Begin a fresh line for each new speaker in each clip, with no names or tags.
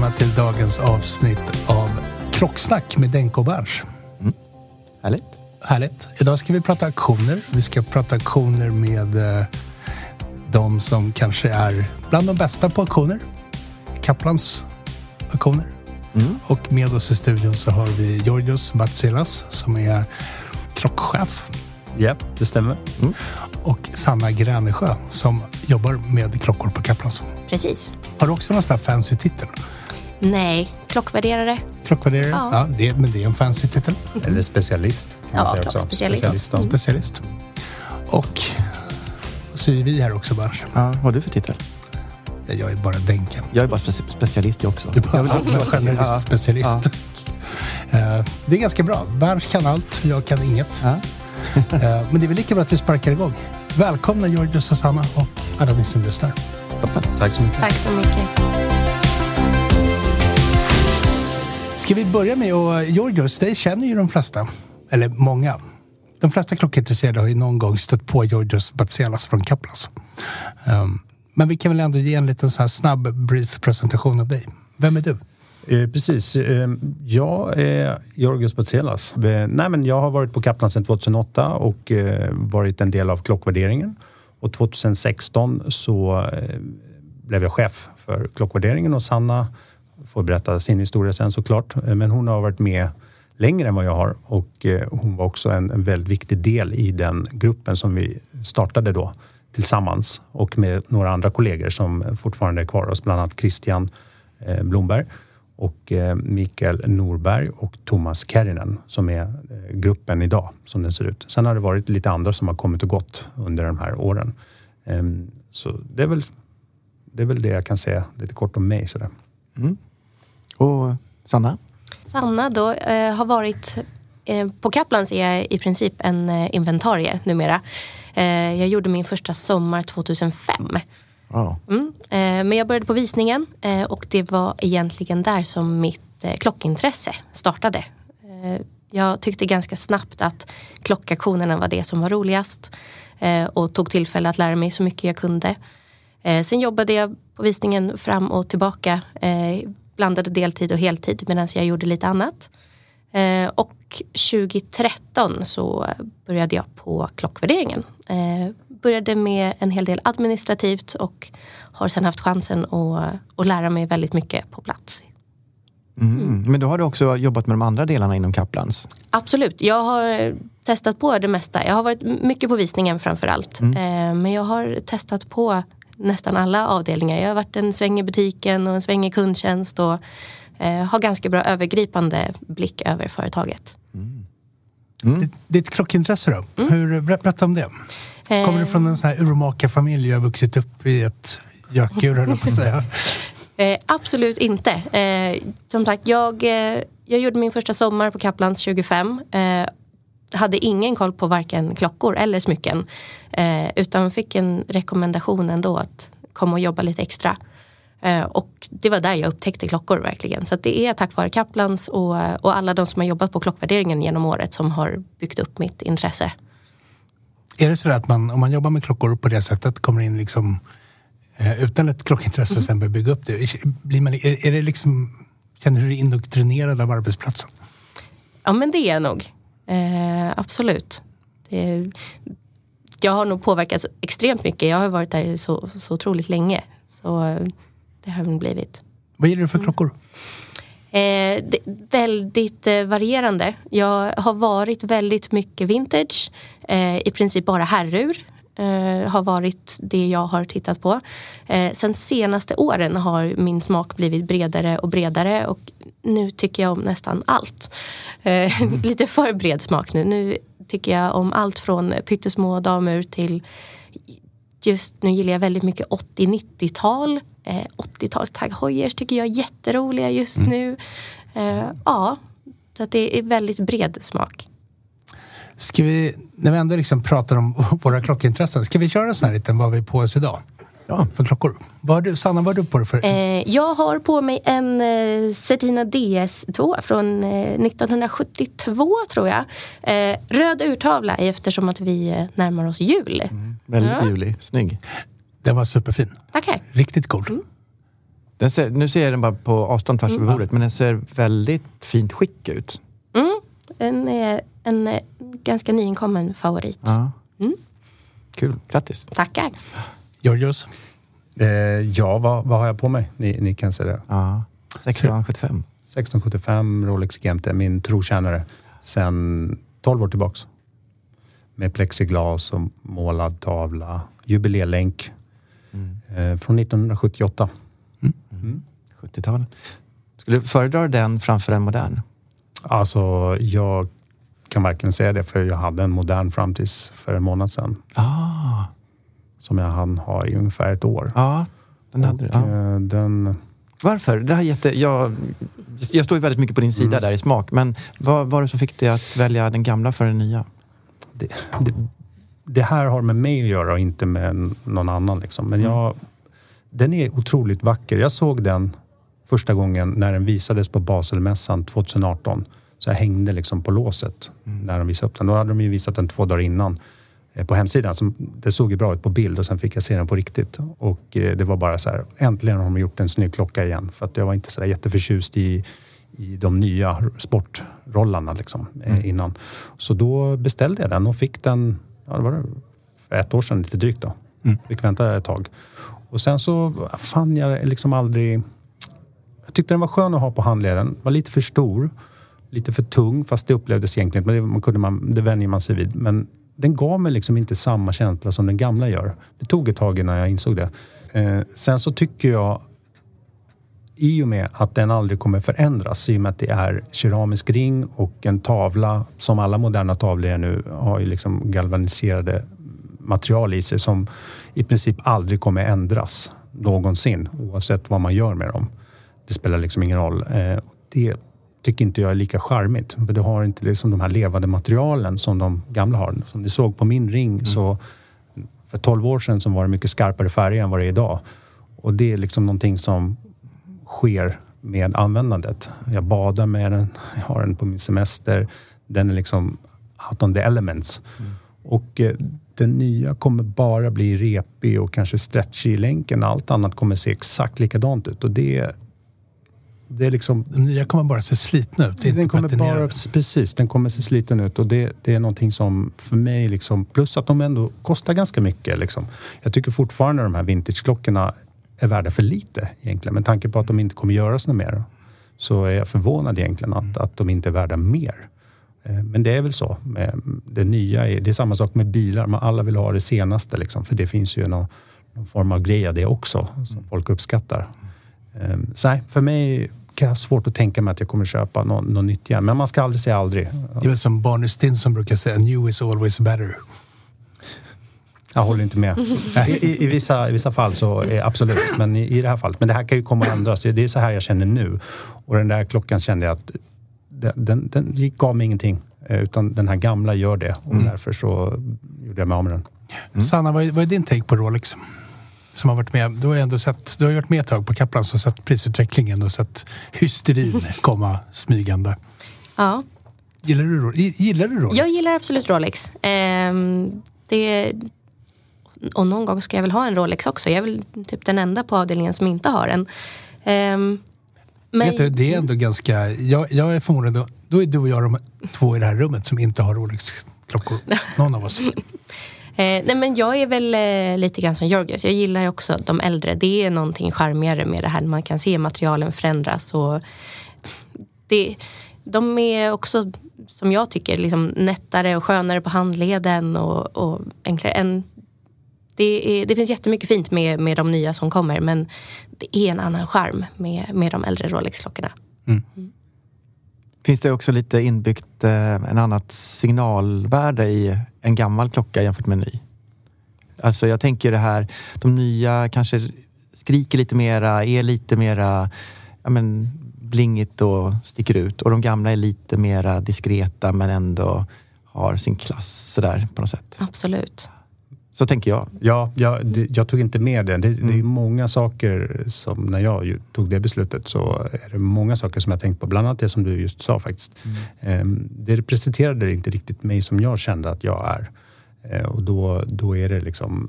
Välkomna till dagens avsnitt av Krocksnack med Denko och Berns.
Härligt.
Härligt. Idag ska vi prata auktioner. Vi ska prata auktioner med eh, de som kanske är bland de bästa på auktioner. Kaplans auktioner. Och med oss i studion så har vi Georgios Batsilas som är klockchef.
Ja, det stämmer.
Och Sanna Gränesjö som jobbar med klockor på Kaplans.
Precis.
Har du också någon sån här fancy titel?
Nej, klockvärderare.
Klockvärderare?
Ja.
Ja, det, men det är en fancy titel.
Eller specialist kan man
Ja,
säga också.
klockspecialist.
Specialist, ja.
Specialist. Och så är vi här också bara.
Ja, vad har du för titel?
Jag är bara Denken.
Jag är bara spe- specialist jag också.
Du är bara
Jag vill också vara
generalist
Ja.
specialist. Eh, Det är ganska bra. Berns kan allt, jag kan inget.
Ja.
Eh, Men det är väl lika bra att vi sparkar igång. Välkomna Georgios och Sanna och alla ni som lyssnar.
Tack så mycket.
Tack så mycket.
Ska vi börja med och eh, Georgios, dig känner ju de flesta. Eller många. De flesta klockintresserade har ju någon gång stött på Georgios Batselas från Kaplans. Um, ehm, men vi kan väl ändå ge en liten så här snabb brief presentation av dig. Vem är du?
Eh, precis. Eh, jag är Georgios Batselas. Eh, nej, men jag har varit på Kaplan sedan 2008 och eh, varit en del av klockvärderingen. Och 2016 så eh, blev jag chef för klockvärderingen och Sanna får berätta sin historia sen såklart. Eh, men hon har varit med längre än vad jag har och eh, hon var också en, en väldigt viktig del i den gruppen som vi startade då tillsammans och med några andra kollegor som fortfarande är kvar hos bland annat Christian eh, Blomberg och Mikael Norberg och Thomas Kärinen som är gruppen idag som den ser ut. Sen har det varit lite andra som har kommit och gått under de här åren. Ehm, så det är väl det, är väl det jag kan säga lite kort om mig. Sådär. Mm.
Och Sanna?
Sanna då eh, har varit eh, på Kaplans är jag i princip en eh, inventarie numera. Eh, jag gjorde min första sommar 2005.
Ja.
Mm. Eh, men jag började på visningen eh, och det var egentligen där som mitt eh, klockintresse startade. Jag tyckte ganska snabbt att klockaktionerna var det som var roligast och tog tillfälle att lära mig så mycket jag kunde. Sen jobbade jag på visningen fram och tillbaka. Blandade deltid och heltid medan jag gjorde lite annat. Eh, och 2013 så började jag på klockvärderingen. Eh, började med en hel del administrativt och har sen haft chansen att, att lära mig väldigt mycket på plats.
Mm. Men då har du också jobbat med de andra delarna inom Kaplans?
Absolut, jag har testat på det mesta. Jag har varit mycket på visningen framför allt. Eh, men jag har testat på nästan alla avdelningar. Jag har varit en sväng i butiken och en sväng i kundtjänst och eh, har ganska bra övergripande blick över företaget.
Ditt, ditt klockintresse då? Hur, ber- berätta om det. Kommer du från en sån här urmakarfamilj och har vuxit upp i ett gökur höll jag på att säga.
Eh, absolut inte. Eh, som sagt, jag, eh, jag gjorde min första sommar på Kaplans 25. Hade ingen koll på varken klockor eller smycken. Eh, utan fick en rekommendation ändå att komma och jobba lite extra. Eh, och det var där jag upptäckte klockor verkligen. Så det är tack vare Kaplans och, och alla de som har jobbat på klockvärderingen genom året som har byggt upp mitt intresse.
Är det så att man, om man jobbar med klockor på det sättet, kommer in liksom eh, utan ett klockintresse och sen börjar bygga upp det. Blir man, är, är det liksom, känner du dig indoktrinerad av arbetsplatsen?
Ja men det är jag nog. Eh, absolut. Det, jag har nog påverkats extremt mycket. Jag har varit där så, så otroligt länge. Så eh, det har blivit.
Vad gillar du för klockor?
Eh, det, väldigt eh, varierande. Jag har varit väldigt mycket vintage. Eh, I princip bara herrur eh, har varit det jag har tittat på. Eh, sen senaste åren har min smak blivit bredare och bredare och nu tycker jag om nästan allt. Eh, lite för bred smak nu. Nu tycker jag om allt från pyttesmå damur till just nu gillar jag väldigt mycket 80-90-tal. Eh, 80-tals Tag Heuers tycker jag är jätteroliga just mm. nu. Eh, ja, så att det är väldigt bred smak.
Ska vi, när vi ändå liksom pratar om våra klockintressen, ska vi köra en sån här liten vad vi på oss idag? Ja. För klockor. Vad har du, Sanna, vad har du på dig för?
Eh, jag har på mig en eh, Certina DS2 från eh, 1972 tror jag. Eh, röd urtavla eftersom att vi eh, närmar oss jul. Mm,
väldigt ja. julig. Snygg.
Den var superfin.
Tackar.
Riktigt cool. Mm.
Den ser, nu ser jag den bara på avstånd tvärs över mm. bordet, men den ser väldigt fint skick ut.
Mm. Den är en eh, ganska nyinkommen favorit.
Ja. Mm. Kul, grattis.
Tackar.
Georgios?
Eh, ja, vad, vad, har jag på mig? Ni, ni kan se det.
Ja. 1675.
1675 Rolex GMT, min trotjänare sen 12 år tillbaks. Med plexiglas och målad tavla, jubileelänk mm. eh, från 1978. Mm.
Mm. 70-talet. Skulle du föredra den framför en modern?
Alltså, jag kan verkligen säga det för jag hade en modern fram tills för en månad sedan.
Ah.
Som jag hann ha i ungefär ett år.
Ja, den hade
och, ja. Eh, den...
Varför? Det här jätte, jag, jag står ju väldigt mycket på din sida mm. där i smak, men vad var det som fick dig att välja den gamla för den nya?
Det, det, det, här har med mig att göra och inte med någon annan. Liksom. Men mm. jag, den är otroligt vacker. Jag såg den första gången när den visades på Baselmässan 2018. Så jag hängde liksom på låset mm. när de visade upp den. Då hade de ju visat den två dagar innan eh, på hemsidan. Så det såg ju bra ut på bild och sen fick jag se den på riktigt. Och eh, det var bara så här, äntligen har de gjort en snygg klocka igen. För att jag var inte så där jätteförtjust i, i de nya sportrollarna liksom, eh, mm. innan. Så då beställde jag den och fick den, ja, det var för ett år sedan lite drygt då. Mm. Fick vänta ett tag. Och sen så fann jag liksom aldrig... Jag tyckte den var skön att ha på handleden. Var lite för stor lite för tung, fast det upplevdes egentligen, men det, man kunde man, det vänjer man sig vid. Men den gav mig liksom inte samma känsla som den gamla gör. Det tog ett tag innan jag insåg det. Eh, sen så tycker jag, i och med att den aldrig kommer förändras, i och med att det är keramisk ring och en tavla, som alla moderna tavlor är nu, har ju liksom galvaniserade material i sig som i princip aldrig kommer ändras någonsin, oavsett vad man gör med dem. Det spelar liksom ingen roll. Eh, det tycker inte jag är lika charmigt. För du har inte liksom de här levande materialen som de gamla har. Som ni såg på min ring mm. så för 12 år sedan så var det mycket skarpare färger än vad det är idag. Och det är liksom någonting som sker med användandet. Jag badar med den, jag har den på min semester. Den är liksom out on the elements. Mm. Och eh, den nya kommer bara bli repig och kanske stretchig i länken. Allt annat kommer se exakt likadant ut och det det är liksom...
De nya kommer bara se slitna ut,
den kommer bara, Precis, den kommer se sliten ut och det, det är någonting som för mig, liksom, plus att de ändå kostar ganska mycket. Liksom. Jag tycker fortfarande de här vintageklockorna är värda för lite egentligen. Med tanke på att de inte kommer göras något mer så är jag förvånad egentligen att, att de inte är värda mer. Eh, men det är väl så. Det nya är, det är samma sak med bilar. Man alla vill ha det senaste liksom, för det finns ju någon, någon form av grej av det också som folk uppskattar. Eh, så nej, för mig jag har svårt att tänka mig att jag kommer köpa något, något nytt igen. Men man ska aldrig säga aldrig.
Det är väl som Barney Stinson brukar säga, new is always better.
Jag håller inte med. I, i, i, vissa, I vissa fall så är absolut, men i, i det här fallet. Men det här kan ju komma att ändras. Det är så här jag känner nu. Och den där klockan kände jag att den, den, den gav mig ingenting. Eh, utan den här gamla gör det och
Mm.
därför så gjorde jag mig av med den.
Sanna, vad är, vad är din take på Rolex? Som har varit med, du har ändå sett, du har varit med ett tag på Kaplan och sett prisutvecklingen och sett hysterin komma smygande.
Ja,
Gillar du, gillar du Rolex?
jag gillar absolut Rolex. Ehm, det, och någon gång ska jag väl ha en Rolex också. Jag är väl typ den enda på avdelningen som inte har en. Ehm, men,
Vet du, det är ändå ganska... Jag, jag är förmodligen... Då, då är du och jag de två i det här rummet som inte har Rolex-klockor. Någon av oss.
Eh, nej men jag är väl eh, lite grann som Georgios. Jag gillar ju också de äldre. Det är någonting charmigare med det här. Man kan se materialen förändras. Och det, de är också, som jag tycker, liksom nättare och skönare på handleden och, och enklare. En, det, är, det finns jättemycket fint med, med de nya som kommer men det är en annan charm med, med de äldre Rolex-klockorna.
Finns det också lite inbyggt eh, en annat signalvärde i en gammal klocka jämfört med en ny? Alltså jag tänker det här, de nya kanske skriker lite mera, är lite mera ja men, blingigt och sticker ut. Och de gamla är lite mera diskreta men ändå har sin klass sådär på något sätt.
Absolut.
Så tänker jag.
Ja, jag, jag tog inte med det. Det, det är
Mm.
många saker som när jag tog det beslutet så är det många saker som jag tänkt på. Bland annat det som du just sa faktiskt. Ehm, det representerade inte riktigt mig som jag kände att jag är. Eh, och då, då är det liksom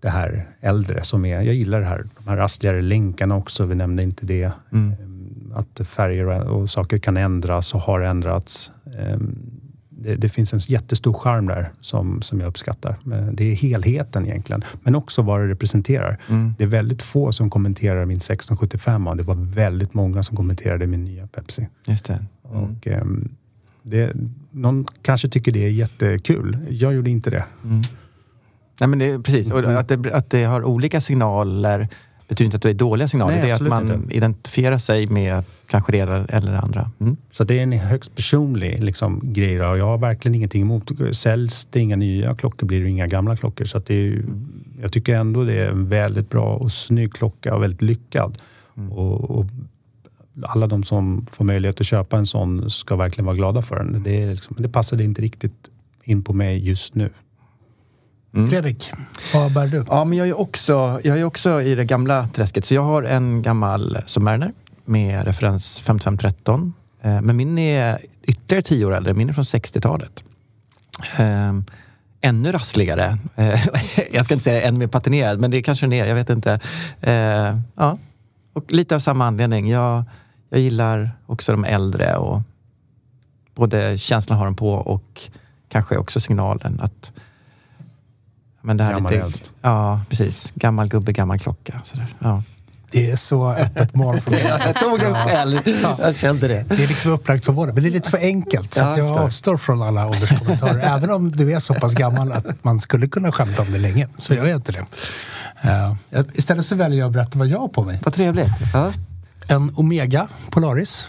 det här äldre som är, jag gillar det här, de här rastligare länkarna också, vi nämnde inte det.
Mm.
Ehm, Att färger och, och saker kan ändras och har ändrats. Det, det finns en jättestor charm där som, som jag uppskattar. Det är helheten egentligen, men också vad det representerar.
Mm.
Det är väldigt få som kommenterar min 1675 och det var väldigt många som kommenterade min nya Pepsi.
Just det. Mm.
Och, ehm, det, någon kanske tycker det är jättekul. Jag gjorde inte det.
Mm. Nej, men det, precis, och att det, att det har olika signaler betyder inte att det är dåliga signaler.
Nej,
det är att man
inte.
identifierar sig med kanske det eller det andra. Mm.
Så det är en högst personlig liksom, grej. Och jag har verkligen ingenting emot. Säljs det inga nya klockor blir det inga gamla klockor. Så det är, ju- jag tycker ändå det är en väldigt bra och snygg klocka och väldigt lyckad. Och, och alla de som får möjlighet att köpa en sån ska verkligen vara glada för den. Det, är liksom, det passade inte riktigt in på mig just nu.
Fredrik, vad bär du?
Ja, men jag är, också, jag är också i det gamla träsket. Så jag har en gammal Submariner med referens 5513. Eh, Men min är ytterligare tio år äldre. Min är från 60-talet. Eh, ännu rassligare. Eh, jag ska inte säga ännu mer patinerad, men det kanske den är. Jag vet inte. Eh, ja. Och lite av samma anledning. Jag, jag gillar också de äldre och både känslan har de på och kanske också signalen att men det här är
Gammal
lite. Ja, precis. Gammal gubbe, gammal klocka. Sådär. Ja.
Det är så öppet mål för mig.
Jag tog det själv. Jag kände det.
Det är liksom upplagt för båda, men det är lite för enkelt. Så
Ja,
att
jag
avstår från alla ålderskommentarer. Även om du är så pass gammal att man skulle kunna skämta om det länge, så gör jag inte det. Jag- istället så väljer jag att berätta vad jag har på mig.
Vad trevligt. Ja.
En Omega Polaris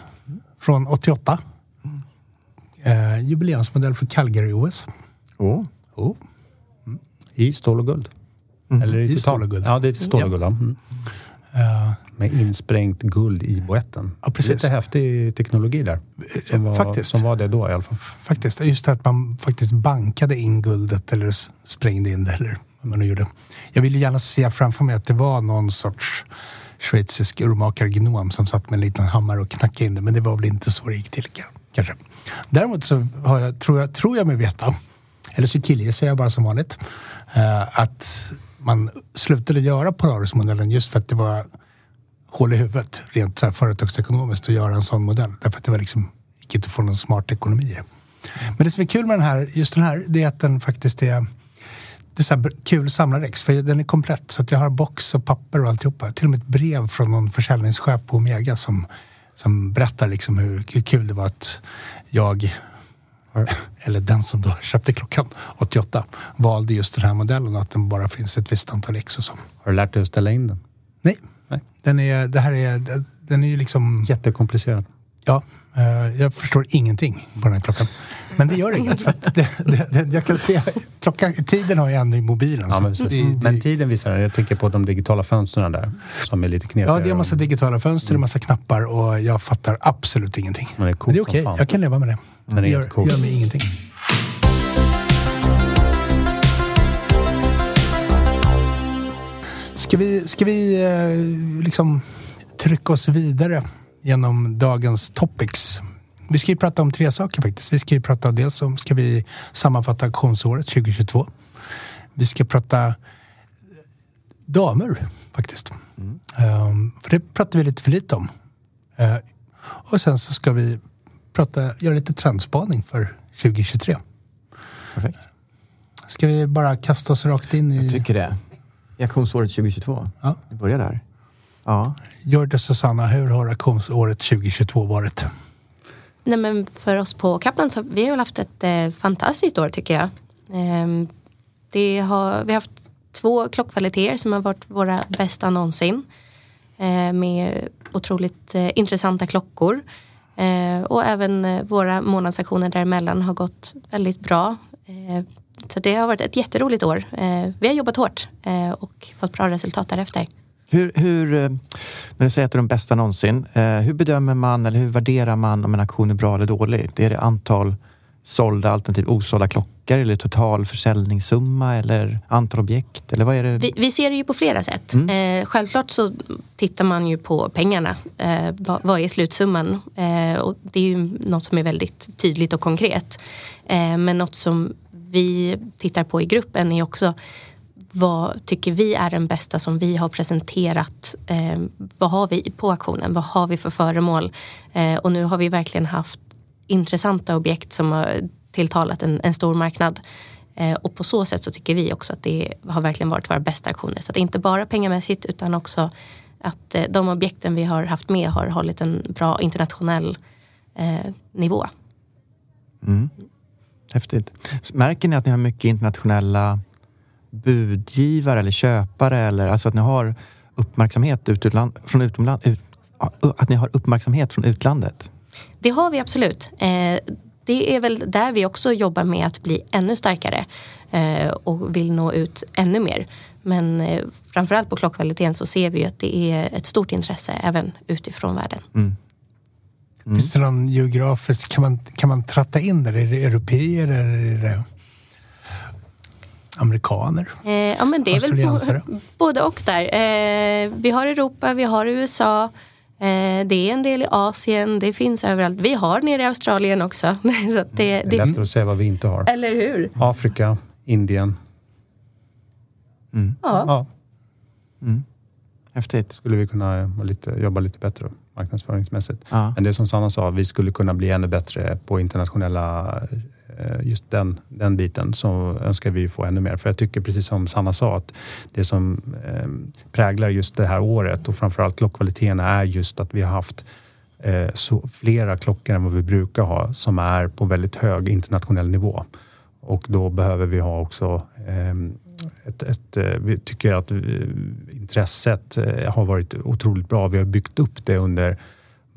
från 88. Eh, jubileumsmodell för Calgary-OS.
Oh.
Oh.
I stål och guld. Eller
I stål och guld.
Ja, det är till stål och guld. ja. Mm.
Eh,
Med insprängt guld i boetten.
Ja, precis.
Lite häftig teknologi där. Som var,
faktiskt.
Som var det då i alla fall.
Faktiskt, just att man faktiskt bankade in guldet eller sprängde in det eller vad man nu gjorde. Jag ville gärna se framför mig att det var någon sorts schweizisk urmakargnom som satt med en liten hammare och knackade in det. Men det var väl inte så det gick till ka- kanske. Däremot så jag, tror, jag, tror jag mig veta, eller så killgissar jag bara som vanligt, eh, Eh, att man slutade göra Polaris-modellen just för att det var hål i huvudet rent så här företagsekonomiskt att göra en sån modell. Därför att det var liksom, gick inte att få någon smart ekonomi i det. Men det som är kul med den här, just den här, det är att den faktiskt är det är så här kul samlarex för den är komplett. Så att jag har box och papper och alltihopa. Till och med ett brev från någon försäljningschef på Omega som, som berättar liksom hur, hur kul det var att jag, eller den som då köpte klockan 88, valde just den här modellen att den bara finns ett visst antal ex och så.
Har du lärt dig att ställa in den?
Nej,
Nej.
Den är, det här är, den är ju liksom...
Jättekomplicerad.
Ja, eh, jag förstår ingenting på den här klockan. Men det gör inget för det, det, det, jag kan se klockan, tiden har jag ändå i mobilen.
Ja, men,
det,
men tiden visar den. Jag tänker på de digitala fönstren där som är lite knepigare.
ja, det är en massa digitala fönster, en massa knappar och jag fattar absolut ingenting.
Men det är
Men det är okej,
fan.
jag kan leva med det.
Är
Det gör,
jättecool.
gör mig ingenting. Ska vi, ska vi eh, liksom trycka oss vidare genom dagens topics? Vi ska ju prata om tre saker faktiskt. Vi ska ju prata dels om, ska vi sammanfatta auktionsåret 2022. Vi ska prata damer faktiskt. Ehm, för det pratar vi lite för lite om. Eh, och sen så ska vi prata, göra lite trendspaning för 2023.
Perfekt.
Ska vi bara kasta oss rakt in
Jag
i
tycker det. I auktionsåret 2022.
Ja.
Vi börjar där. Ja.
Gjorde Susanna, hur har auktionsåret 2022 varit?
Nej, men för oss på Kaplan så vi har väl haft ett eh, fantastiskt år tycker jag. Ehm, det har, vi har haft två klockkvaliteter som har varit våra bästa någonsin. Eh, med otroligt eh, intressanta klockor. Eh, och även eh, våra månadsaktioner däremellan har gått väldigt bra. Eh, så det har varit ett jätteroligt år. Eh, vi har jobbat hårt eh, och fått bra resultat därefter.
Hur, hur, eh, när du säger att det är de bästa någonsin, eh, hur bedömer man eller hur värderar man om en auktion är bra eller dålig? Är det antal sålda alternativt osålda klockor eller total försäljningssumma eller antal objekt? Eller vad är det?
Vi, vi ser det ju på flera sätt. Eh, självklart så tittar man ju på pengarna. Eh, vad, vad är slutsumman? Eh, och det är ju något som är väldigt tydligt och konkret. Eh, men något som vi tittar på i gruppen är också vad tycker vi är den bästa som vi har presenterat? Eh, vad har vi på auktionen? Vad har vi för föremål? Eh, och nu har vi verkligen haft intressanta objekt som har tilltalat en, en stor marknad. Eh, och på så sätt så tycker vi också att det har verkligen varit våra bästa auktioner. Så att inte bara pengamässigt utan också att eh, de objekten vi har haft med har hållit en bra internationell eh, nivå.
Mm. Häftigt. Märker ni att ni har mycket internationella budgivare eller köpare? Eller, alltså att ni har uppmärksamhet utland, från utomland, ut, att ni har uppmärksamhet från utlandet?
Det har vi absolut. Eh, det är väl där vi också jobbar med att bli ännu starkare eh, och vill nå ut ännu mer. Men eh, framförallt på klockkvaliteten så ser vi att det är ett stort intresse även utifrån världen.
Mm.
Finns det någon geografisk, kan man, kan man tratta in det? Är det europeer eller är det amerikaner?
Eh, ja, men det är väl bo, både och där. Eh, vi har Europa, vi har USA. Eh, det är en del i Asien, det finns överallt. Vi har nere i Australien också. så att det,
Det är lättare att säga vad vi inte har.
eller hur?
Afrika, Indien.
Ja.
Ja,
Häftigt.
skulle vi kunna vara lite, jobba lite bättre marknadsföringsmässigt.
Ja.
Men det är som Sanna sa, vi skulle kunna bli ännu bättre på internationella, eh, Eh, just den, den biten. Så önskar vi få ännu mer. För jag tycker precis som Sanna sa att det som eh, präglar just det här året och framförallt klockkvaliteten är just att vi har haft eh, så flera klockor än vad vi brukar ha som är på väldigt hög internationell nivå. Och då behöver vi ha också ehm, ett, ett, vi tycker att intresset har varit otroligt bra. Vi har byggt upp det under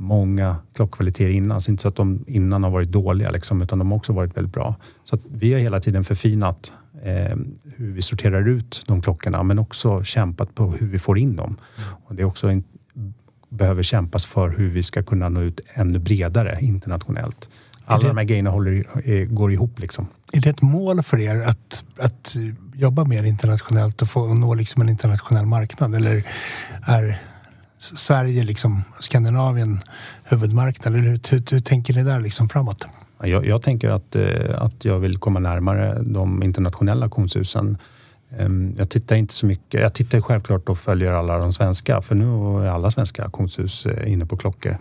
många klockkvaliteter innan. Så inte så att de innan har varit dåliga, liksom, utan de har också varit väldigt bra. Så vi har hela tiden förfinat eh, hur vi sorterar ut de klockorna, men också kämpat på hur vi får in dem. Och det är också in, behöver kämpas för hur vi ska kunna nå ut ännu bredare internationellt. Alla
det-
de här grejerna håller, eh, går ihop liksom.
Är det ett mål för er att, att jobba mer internationellt och få nå liksom en internationell marknad? Eller är Sverige, liksom, Skandinavien huvudmarknad? Eller hur, hur, hur tänker ni där liksom framåt?
Jag, jag tänker att, eh, att jag vill komma närmare de internationella auktionshusen. Ehm, jag tittar inte så mycket. Jag tittar självklart och följer alla de svenska, för nu är alla svenska auktionshus eh, inne på klockor.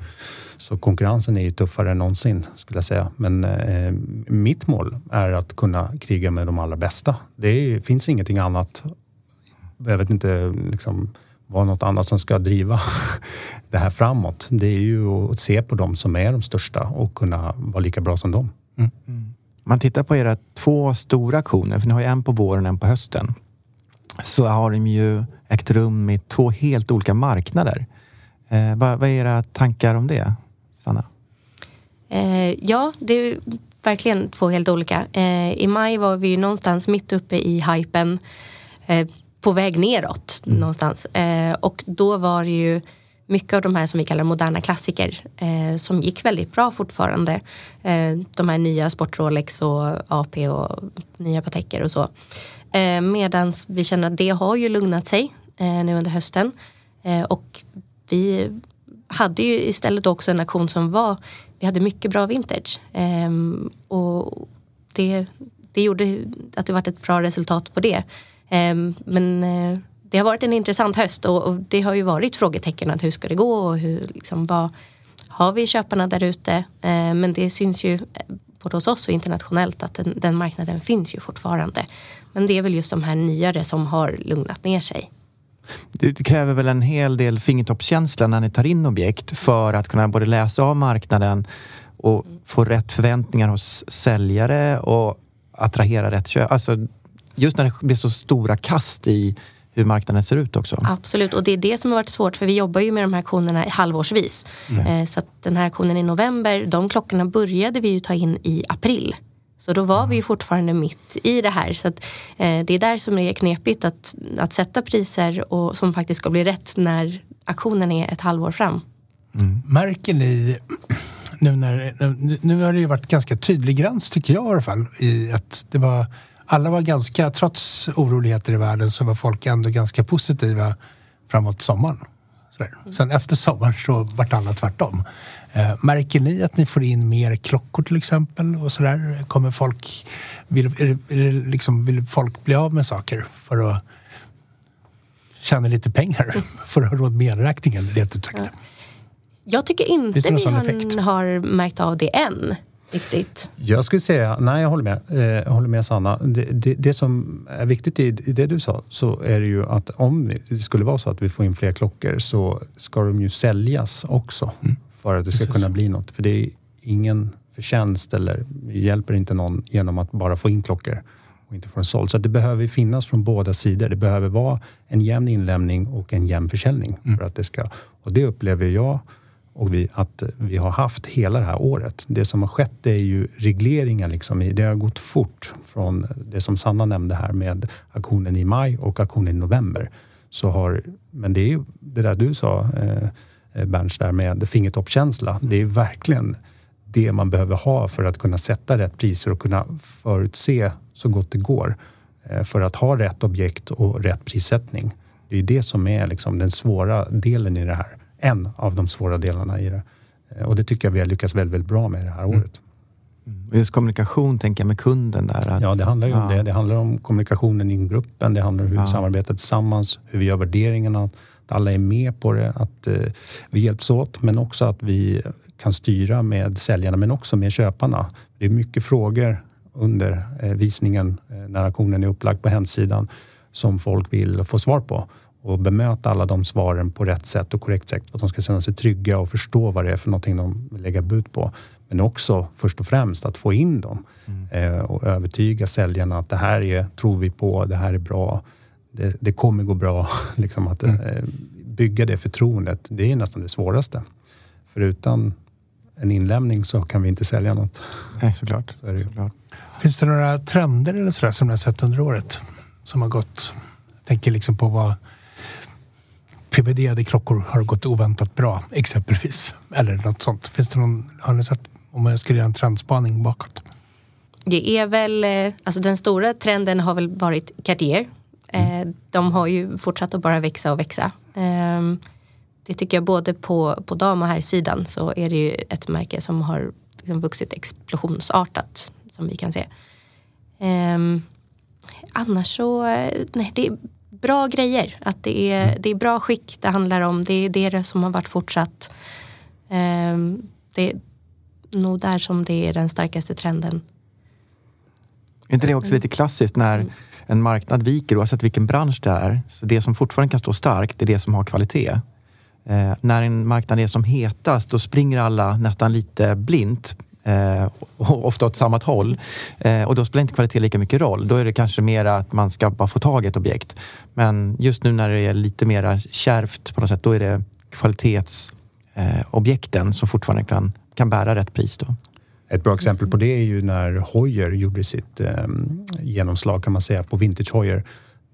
Så konkurrensen är ju tuffare än någonsin skulle jag säga. Men eh, mitt mål är att kunna kriga med de allra bästa. Det är, finns ingenting annat. Jag vet inte liksom, vad något annat som ska driva det här framåt. Det är ju att se på de som är de största och kunna vara lika bra som dem.
Man tittar på era två stora auktioner, för ni har ju en på våren och en på hösten. Så har de ju ägt rum i två helt olika marknader. Eh, vad, vad är era tankar om det, Sanna?
Eh, ja, det är verkligen två helt olika. Eh, I maj var vi ju någonstans mitt uppe i hypen eh, på väg neråt mm. någonstans. Eh, och då var det ju mycket av de här som vi kallar moderna klassiker eh, som gick väldigt bra fortfarande. Eh, de här nya Sport Rolex och AP och nya Pateker och så. Eh, Medan vi känner att det har ju lugnat sig eh, nu under hösten. Eh, och vi hade ju istället också en auktion som var, vi hade mycket bra vintage. Eh, och det, det gjorde att det var ett bra resultat på det. Ehm, men eh, det har varit en intressant höst och, och, det har ju varit frågetecken att hur ska det gå och hur, liksom, vad har vi köparna där ute? Eh, men det syns ju eh, både hos oss och internationellt att den, den, marknaden finns ju fortfarande. Men det är väl just de här nyare som har lugnat ner sig.
Det kräver väl en hel del fingertoppskänsla när ni tar in objekt för att kunna både läsa av marknaden och få rätt förväntningar hos säljare och attrahera rätt köp. Alltså, just när det blir så stora kast i hur marknaden ser ut också.
Absolut, och det är det som har varit svårt för vi jobbar ju med de här auktionerna halvårsvis. Mm. Så den här auktionen i november, de klockorna började vi ju ta in i april. Så då var vi ju fortfarande mitt i det här. Så att, eh, det är där som det är knepigt att, att sätta priser och, som faktiskt ska bli rätt när auktionen är ett halvår fram.
Mm. Märker ni nu när, nu har det ju varit ganska tydlig gräns tycker jag i alla fall i att det var alla var ganska, trots oroligheter i världen så var folk ändå ganska positiva framåt sommaren. Sådär. Sen efter sommaren så vart alla tvärtom. Eh, märker ni att ni får in mer klockor till exempel? Och sådär? Kommer folk, vill, är är liksom, vill folk bli av med saker för att tjäna lite pengar för att ha råd med elräkningen rent ut sagt?
Jag tycker inte vi har, har märkt av det än riktigt.
Jag skulle säga, nej jag håller med, eh, jag håller med Sanna. Det, det, det, som är viktigt i, det du sa så är det ju att om det skulle vara så att vi får in fler klockor så ska de ju säljas också mm. för att det ska Precis. kunna bli något. För det är ingen förtjänst eller hjälper inte någon genom att bara få in klockor och inte få den såld. Så det behöver finnas från båda sidor. Det behöver vara en jämn inlämning och en jämn försäljning. Mm. för att det ska. Och det upplever jag och vi, att eh, vi har haft hela det här året. Det som har skett är ju regleringar. Liksom det har gått fort från det som Sanna nämnde här med aktionen i maj och aktionen i november. Så har, men det är ju det där du sa eh, Berns, där med fingertoppkänsla. Det är verkligen det man behöver ha för att kunna sätta rätt priser och kunna förutse så gott det går. Eh, för att ha rätt objekt och rätt prissättning. Det är det som är liksom den svåra delen i det här en av de svåra delarna i det. Eh, och det tycker jag vi har lyckats väldigt, väldigt bra med det här mm. året.
Mm. Just kommunikation tänker jag med kunden där.
Att, ja, det handlar ju ja. om det. Det handlar om kommunikationen i gruppen. Det handlar om hur ja. vi samarbetar tillsammans, hur vi gör värderingarna. Att alla är med på det, att eh, vi hjälps åt men också att vi kan styra med säljarna men också med köparna. Det är mycket frågor under eh, visningen eh, när auktionen är upplagd på hemsidan som folk vill få svar på och bemöta alla de svaren på rätt sätt och korrekt sätt. För att de ska känna sig trygga och förstå vad det är för någonting de vill lägga bud på. Men också först och främst att få in dem mm. eh, och övertyga säljarna att det här är, tror vi på, det här är bra, det, det kommer gå bra. liksom att mm. eh, bygga det förtroendet, det är nästan det svåraste. För utan en inlämning så kan vi inte sälja något.
Nej, såklart. Så är det
såklart. Finns det några trender eller sådär som du har sett under året som har gått? Jag tänker liksom på vad PVD-ade klockor har gått oväntat bra, exempelvis. Eller något sånt. Finns det någon, har ni sett om jag skulle göra en trendspaning bakåt?
Det är väl, eh, alltså den stora trenden har väl varit Cartier. Mm. Eh, de har ju fortsatt att bara växa och växa. Ehm, det tycker jag både på, på dam och herrsidan så är det ju ett märke som har liksom vuxit explosionsartat som vi kan se. Ehm, annars så, eh, nej det bra grejer. Att det är, mm. det är bra skick det handlar om. Det är det som har varit fortsatt. Um, det är nog där som det är den starkaste trenden.
Är inte det också lite klassiskt när mm. en marknad viker oavsett vilken bransch det är. Så det som fortfarande kan stå starkt, är det som har kvalitet. Eh, när en marknad är som hetast, då springer alla nästan lite blint eh, ofta åt samma håll. Eh, och då spelar inte kvalitet lika mycket roll. Då är det kanske mer att man ska bara få tag i ett objekt. Men just nu när det är lite mer kärvt på något sätt, då är det kvalitetsobjekten eh, som fortfarande kan, kan bära rätt pris då.
Ett bra exempel på det är ju när Hoyer gjorde sitt eh, genomslag kan man säga på vintage Hoyer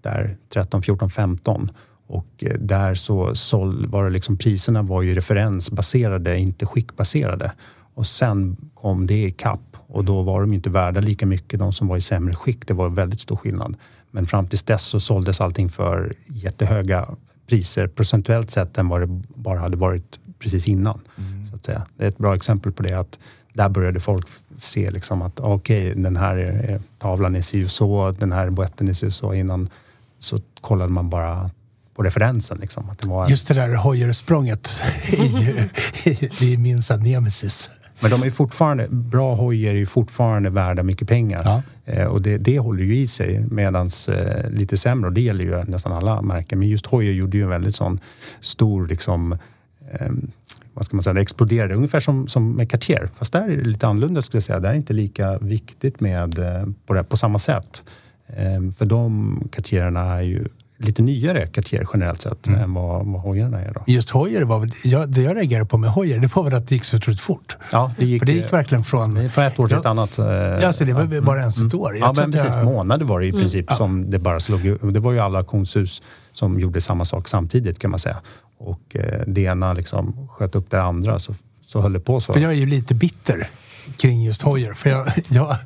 där 13, 14, 15 och eh, där så såld, var det liksom priserna var ju referensbaserade, inte skickbaserade. Och sen kom det i kapp och då var de inte värda lika mycket de som var i sämre skick. Det var väldigt stor skillnad. Men fram tills dess så såldes allting för jättehöga priser procentuellt sett än vad det bara hade varit precis innan. Mm. Så att säga. Det är ett bra exempel på det att där började folk se liksom att okej, okay, den här är, tavlan är si och så, den här boetten är si och så. Innan så kollade man bara på referensen. Liksom, att det var
en... Just det där hojersprånget är ju det är min nemesis.
Men de är fortfarande, bra hojer är ju fortfarande värda mycket pengar. Ja. Eh, och det, det håller ju i sig. Medan eh, lite sämre, och det gäller ju nästan alla märken, men just hojer gjorde ju en väldigt sån stor liksom, eh, vad ska man säga, det exploderade. Ungefär som, som med Cartier. Fast där är det lite annorlunda skulle jag säga. Där är det inte lika viktigt med, eh, på, det, på samma sätt. Eh, för de Cartiererna är ju lite nyare Cartier generellt sett mm. än vad, vad hojarna är. Då.
Just hojar var väl, jag, det jag reagerade på med hojar, det var väl att det gick så otroligt fort.
Ja, det gick,
För det gick verkligen från...
Från ett år till ja, ett annat.
Eh, ja, alltså det var ja, bara ens ett mm. år.
Jag ja, men precis. Jag... Månader var det i mm. princip mm. som det bara slog Det var ju alla auktionshus som gjorde samma sak samtidigt kan man säga. Och eh, det ena liksom sköt upp det andra så, så höll det på så.
För jag är ju lite bitter kring just hojar. För jag, jag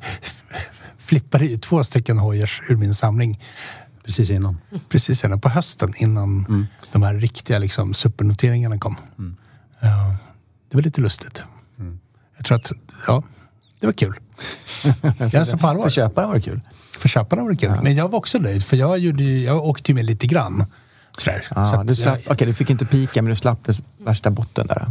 flippade ju två stycken hojers ur min samling
Precis innan.
Precis innan, på hösten innan mm. de här riktiga liksom, supernoteringarna kom. Mm. Uh, det var lite lustigt. Mm. Jag tror att, ja, det var kul. jag
så på allvar. För köparna var det kul.
För köparna var det kul. Ja. Men jag var också nöjd, för jag, gjorde, jag åkte ju med lite grann. Sådär.
Ah, så du, slapp, jag, okay, du fick inte pika, men du slapp den värsta botten där.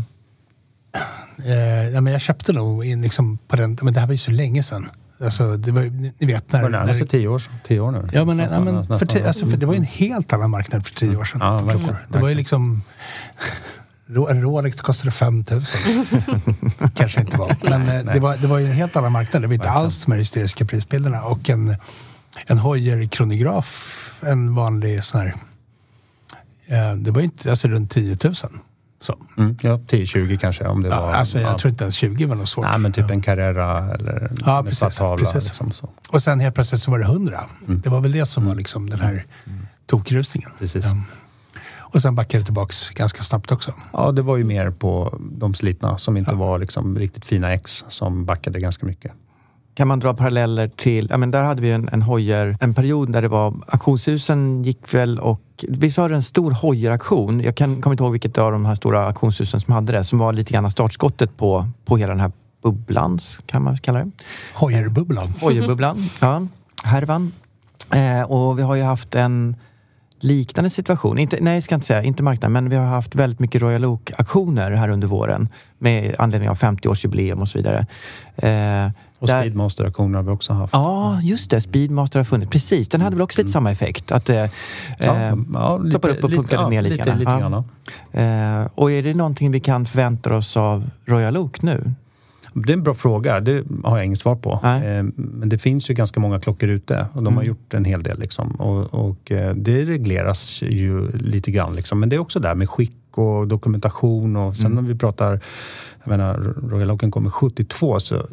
Eh, ja, men jag köpte nog in liksom på den, men det här var ju så länge sedan. Alltså, det var, ni vet när...
Det närmar sig tio år, tio år nu.
Ja, men, ja, men för, tio, alltså, för det var ju en helt annan marknad för tio år sedan. Ja, verkligen, det var ju liksom... En Rolex kostade 5 000. Kanske inte var. Men nej, det, var, det var ju en helt annan marknad. Det var inte alls de här hysteriska prisbilderna. Och en, en Hoyer kronograf, en vanlig sån här... Eh, det var ju inte, alltså runt 10 000. Så.
Mm, ja, 10-20 kanske om det
ja,
var...
Alltså, jag ja. tror inte ens 20 var något svårt.
Nej, men typ en Carrera eller
ja, precis, tavla. Precis. Liksom, så. Och sen helt plötsligt så var det 100. Mm. Det var väl det som var liksom den här mm. tokrusningen.
Precis.
Um, och sen backade det tillbaks ganska snabbt också.
Ja, det var ju mer på de slitna som inte ja. var liksom riktigt fina X som backade ganska mycket.
Kan man dra paralleller till, ja men där hade vi en, en hojer, en period där det var, auktionshusen gick väl och Visst var det en stor hojeraktion? Jag kan, kommer inte ihåg vilket av de här stora auktionshusen som hade det, som var lite grann startskottet på, på hela den här bubblan, kan man kalla det.
Hojerbubblan.
Hojerbubblan, ja. Härvan. Eh, och vi har ju haft en liknande situation. Inte, nej, jag ska inte säga inte marknaden, men vi har haft väldigt mycket Royal Oak-aktioner här under våren med anledning av 50-årsjubileum och så vidare.
Eh, och där... Speedmaster-aktioner har vi också haft.
Ja, just det. Speedmaster har funnits. Precis, den hade väl också lite mm. samma effekt? Att eh, ja, ja, lite, upp och punkade ja, ner lite, lite, lite grann. Eh, och är det någonting vi kan förvänta oss av Royal Oak nu?
Det är en bra fråga. Det har jag inget svar på. Eh, men det finns ju ganska många klockor ute och de mm. har gjort en hel del. Liksom. Och, och eh, det regleras ju lite grann. Liksom. Men det är också där med skick och dokumentation och sen mm. när vi pratar, jag menar Royal Oaken kommer 72 så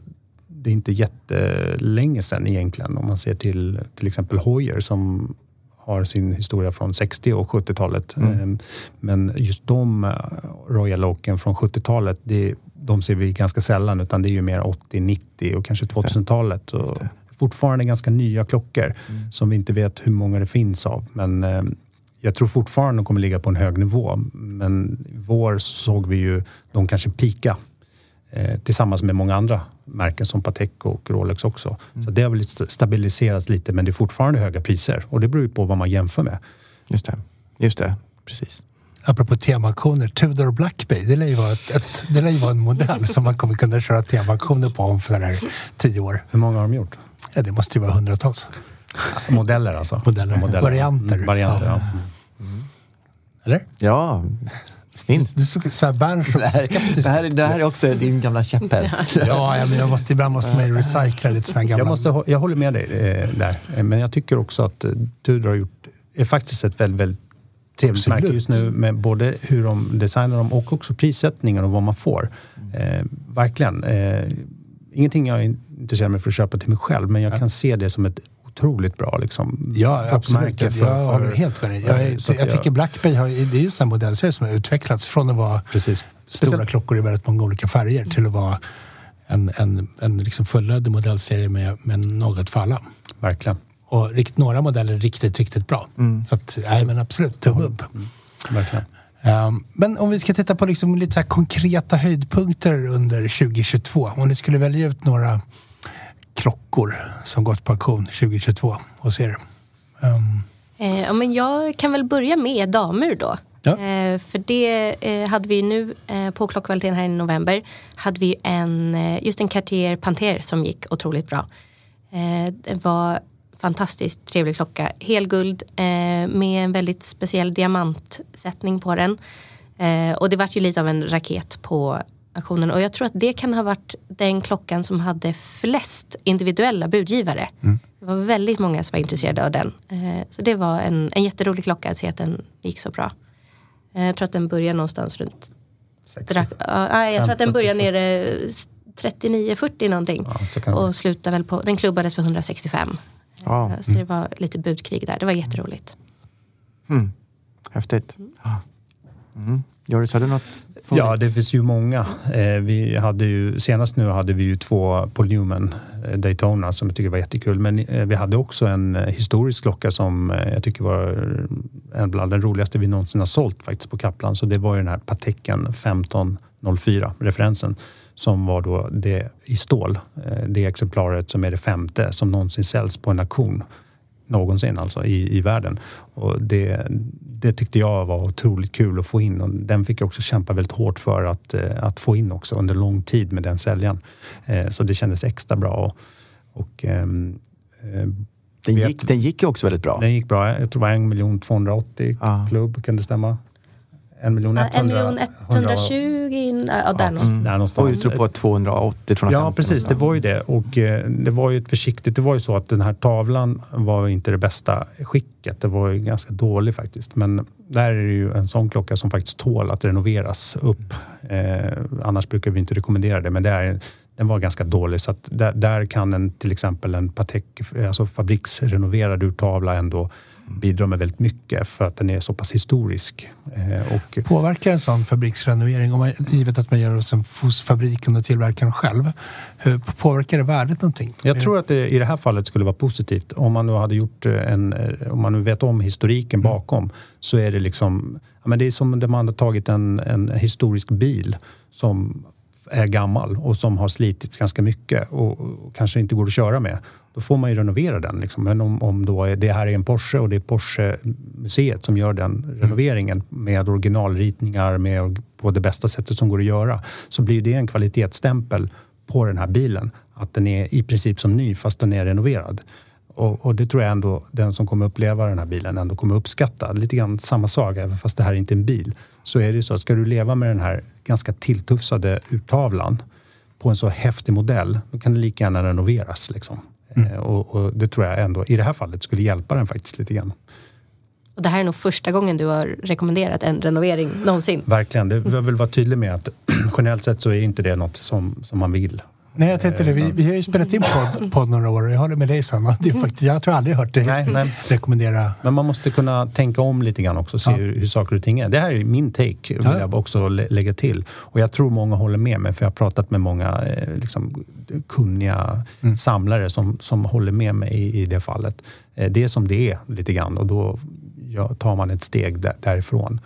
det är inte jättelänge sedan egentligen om man ser till till exempel Hoyer som har sin historia från 60 och 70-talet. Mm. Ehm, men just de eh, Royal Oaken från 70-talet, de ser vi ganska sällan utan det är ju mer 80, 90 och kanske 2000-talet. Fortfarande ganska nya klockor mm. som vi inte vet hur många det finns av. Men ehm, jag tror fortfarande de kommer ligga på en hög nivå. Men i vår såg vi ju de kanske pika eh, tillsammans med många andra märken som Patek och Rolex också. Mm. Så det har väl stabiliserats lite men det är fortfarande höga priser och det beror ju på vad man jämför med.
Just det, just det. precis.
Apropå temaaktioner, Tudor Black Bay, det lär ju vara, ett, ett, det lär ju vara en modell som man kommer kunna köra temaaktioner på om för där tio år.
Hur många har de gjort?
Ja, det måste ju vara hundratals.
Modeller alltså?
Modeller. Modeller. Varianter.
Mm, varianter, ja. ja.
Mm. Eller?
Ja,
Snint. Du såg så här
skeptisk det, här, det här är också din gamla käpphäst.
ja, ja, men jag måste, ibland måste man ju recycla lite sådana gamla...
Jag, måste, jag håller med dig eh, där. Men jag tycker också att eh, Tudor har gjort, är faktiskt ett väldigt, väldigt trevligt
Absolut.
märke just nu med både hur de designar dem och också prissättningen och vad man får. Eh, verkligen. Eh, ingenting jag intresserar mig för att köpa till mig själv men jag kan se det som ett otroligt bra liksom,
Ja, absolut. Jag,
för-
jag håller helt med dig. Jag,
så att
jag tycker Black Bay har, det är ju en modellserie som har utvecklats från att vara
Precis.
stora
Speciellt-
klockor i väldigt många olika färger till att vara en, en, en liksom fullödig modellserie med, med något för alla.
Verkligen.
Och rikt, några modeller är riktigt, riktigt bra. Så att, nej men absolut, tumme upp.
Verkligen.
Ehm, men om vi ska titta på liksom lite konkreta höjdpunkter under 2022. Om ni skulle välja ut några klockor som gått på auktion 2022 hos er. Ehm,
Eh, men jag kan väl börja med damur då.
Ja.
Eh, för det eh, hade vi nu eh, på klockkvaliteten här i november. Hade vi en, eh, just en Cartier Panter som gick otroligt bra. Eh, det var fantastiskt trevlig klocka. Helguld med en väldigt speciell diamantsättning på den. Och det vart ju lite av en raket på auktionen. Och jag tror att det kan ha varit den klockan som hade flest individuella budgivare. Det var väldigt många som var intresserade av den. Eh, så det var en, en jätterolig klocka att se att den gick så bra. Eh, jag tror att den börjar någonstans runt... Strax, ja, nej, jag tror att den börjar nere 39-40 någonting.
Ja,
och slutar väl på... Den klubbades för 165.
Ja.
Eh, Så det var lite budkrig där. Det var jätteroligt.
Mm. Häftigt. Ja. Mm. Joris, har du något?
Ja, det finns ju många. Eh, vi hade ju, senast nu hade vi ju två Paul Newman eh, Daytona som jag tycker var jättekul. Men eh, vi hade också en historisk klocka som jag tycker var en bland de roligaste vi någonsin har sålt faktiskt på Kaplan. Så det var ju den här Pateken 1504, referensen, som var då det i stål. Det exemplaret som är det femte som någonsin säljs på en auktion någonsin alltså i, i världen. Och det, det tyckte jag var otroligt kul att få in och den fick jag också kämpa väldigt hårt för att, eh, att få in också under lång tid med den säljaren. Eh, Så det kändes extra bra. Och, och, ehm, eh,
Den gick, den gick ju också väldigt bra.
den gick bra. Jag tror det var en miljon 280
Ja.
klubb, kan det stämma? En miljon
Ja,
100,
en miljon 120, in, ja, där någonstans.
Där
Och
någonstans.
tror på 280, 250?
Ja, precis. Det var ju det. Och eh, det var ju ett försiktigt... Det var ju så att den här tavlan var inte det bästa skicket. Det var ju ganska dålig faktiskt. Men där är det ju en sån klocka som faktiskt tål att renoveras upp. Eh, annars brukar vi inte rekommendera det. Men det är, den var ganska dålig. Så att där, där kan en, till exempel en Patek, alltså fabriksrenoverad urtavla ändå bidra med väldigt mycket för att den är så pass historisk. Eh, och
Påverkar en sån fabriksrenovering, om man, givet att man gör en, hos fabriken och tillverkaren själv, hur påverkar det värdet någonting?
Jag tror att det i det här fallet skulle vara positivt. Om man nu hade gjort eh, en, eh, om man nu vet om historiken bakom så är det liksom, men det är som om man hade tagit en, en historisk bil som är gammal och som har slitits ganska mycket och, och kanske inte går att köra med. Då får man ju renovera den. Liksom. Men om, om då är, det här är en Porsche och det är Porsche-museet som gör den renoveringen med originalritningar med, på det bästa sättet som går att göra så blir det en kvalitetsstämpel på den här bilen. Att den är i princip som ny fast den är renoverad. Och, och det tror jag ändå den som kommer uppleva den här bilen ändå kommer uppskatta. Lite grann samma sak, även fast det här inte är en bil. Så är det så ska du leva med den här ganska tilltufsade urtavlan på en så häftig modell, då kan det lika gärna renoveras. Liksom. Eh, och, och det tror jag ändå i det här fallet skulle hjälpa den faktiskt lite grann.
Och det här är nog första gången du har rekommenderat en renovering någonsin.
Verkligen. Det, jag vill vara tydlig med att generellt sett så är inte det något som, som man vill.
Nej, jag tänkte det. Vi, vi har ju spelat in podd, podd några år och jag håller med dig Sanna. Det är faktiskt, jag tror aldrig hört dig
Nej, nej.
rekommendera.
Men man måste kunna tänka om lite grann också se
Ja.
hur, hur saker och ting är. Det här är min take, vill
Ja.
jag också lä- lägga till. Och jag tror många håller med mig, för jag har pratat med många eh, liksom, kunniga
Mm.
samlare som, som håller med mig i, i det fallet. Eh, det är som det är lite grann och då ja, tar man ett steg där, därifrån.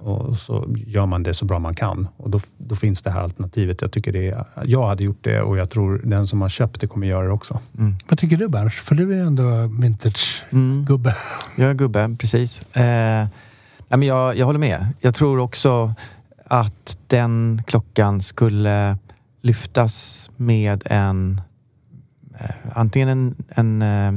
Och så gör man det så bra man kan. Och då, då finns det här alternativet. Jag, tycker det är, jag hade gjort det och jag tror den som har köpt det kommer göra det också.
Vad tycker du Berns? För du är ändå vintage-gubbe.
Jag är gubbe, precis. Eh, men jag, jag håller med. Jag tror också att den klockan skulle lyftas med en eh, antingen en, en eh,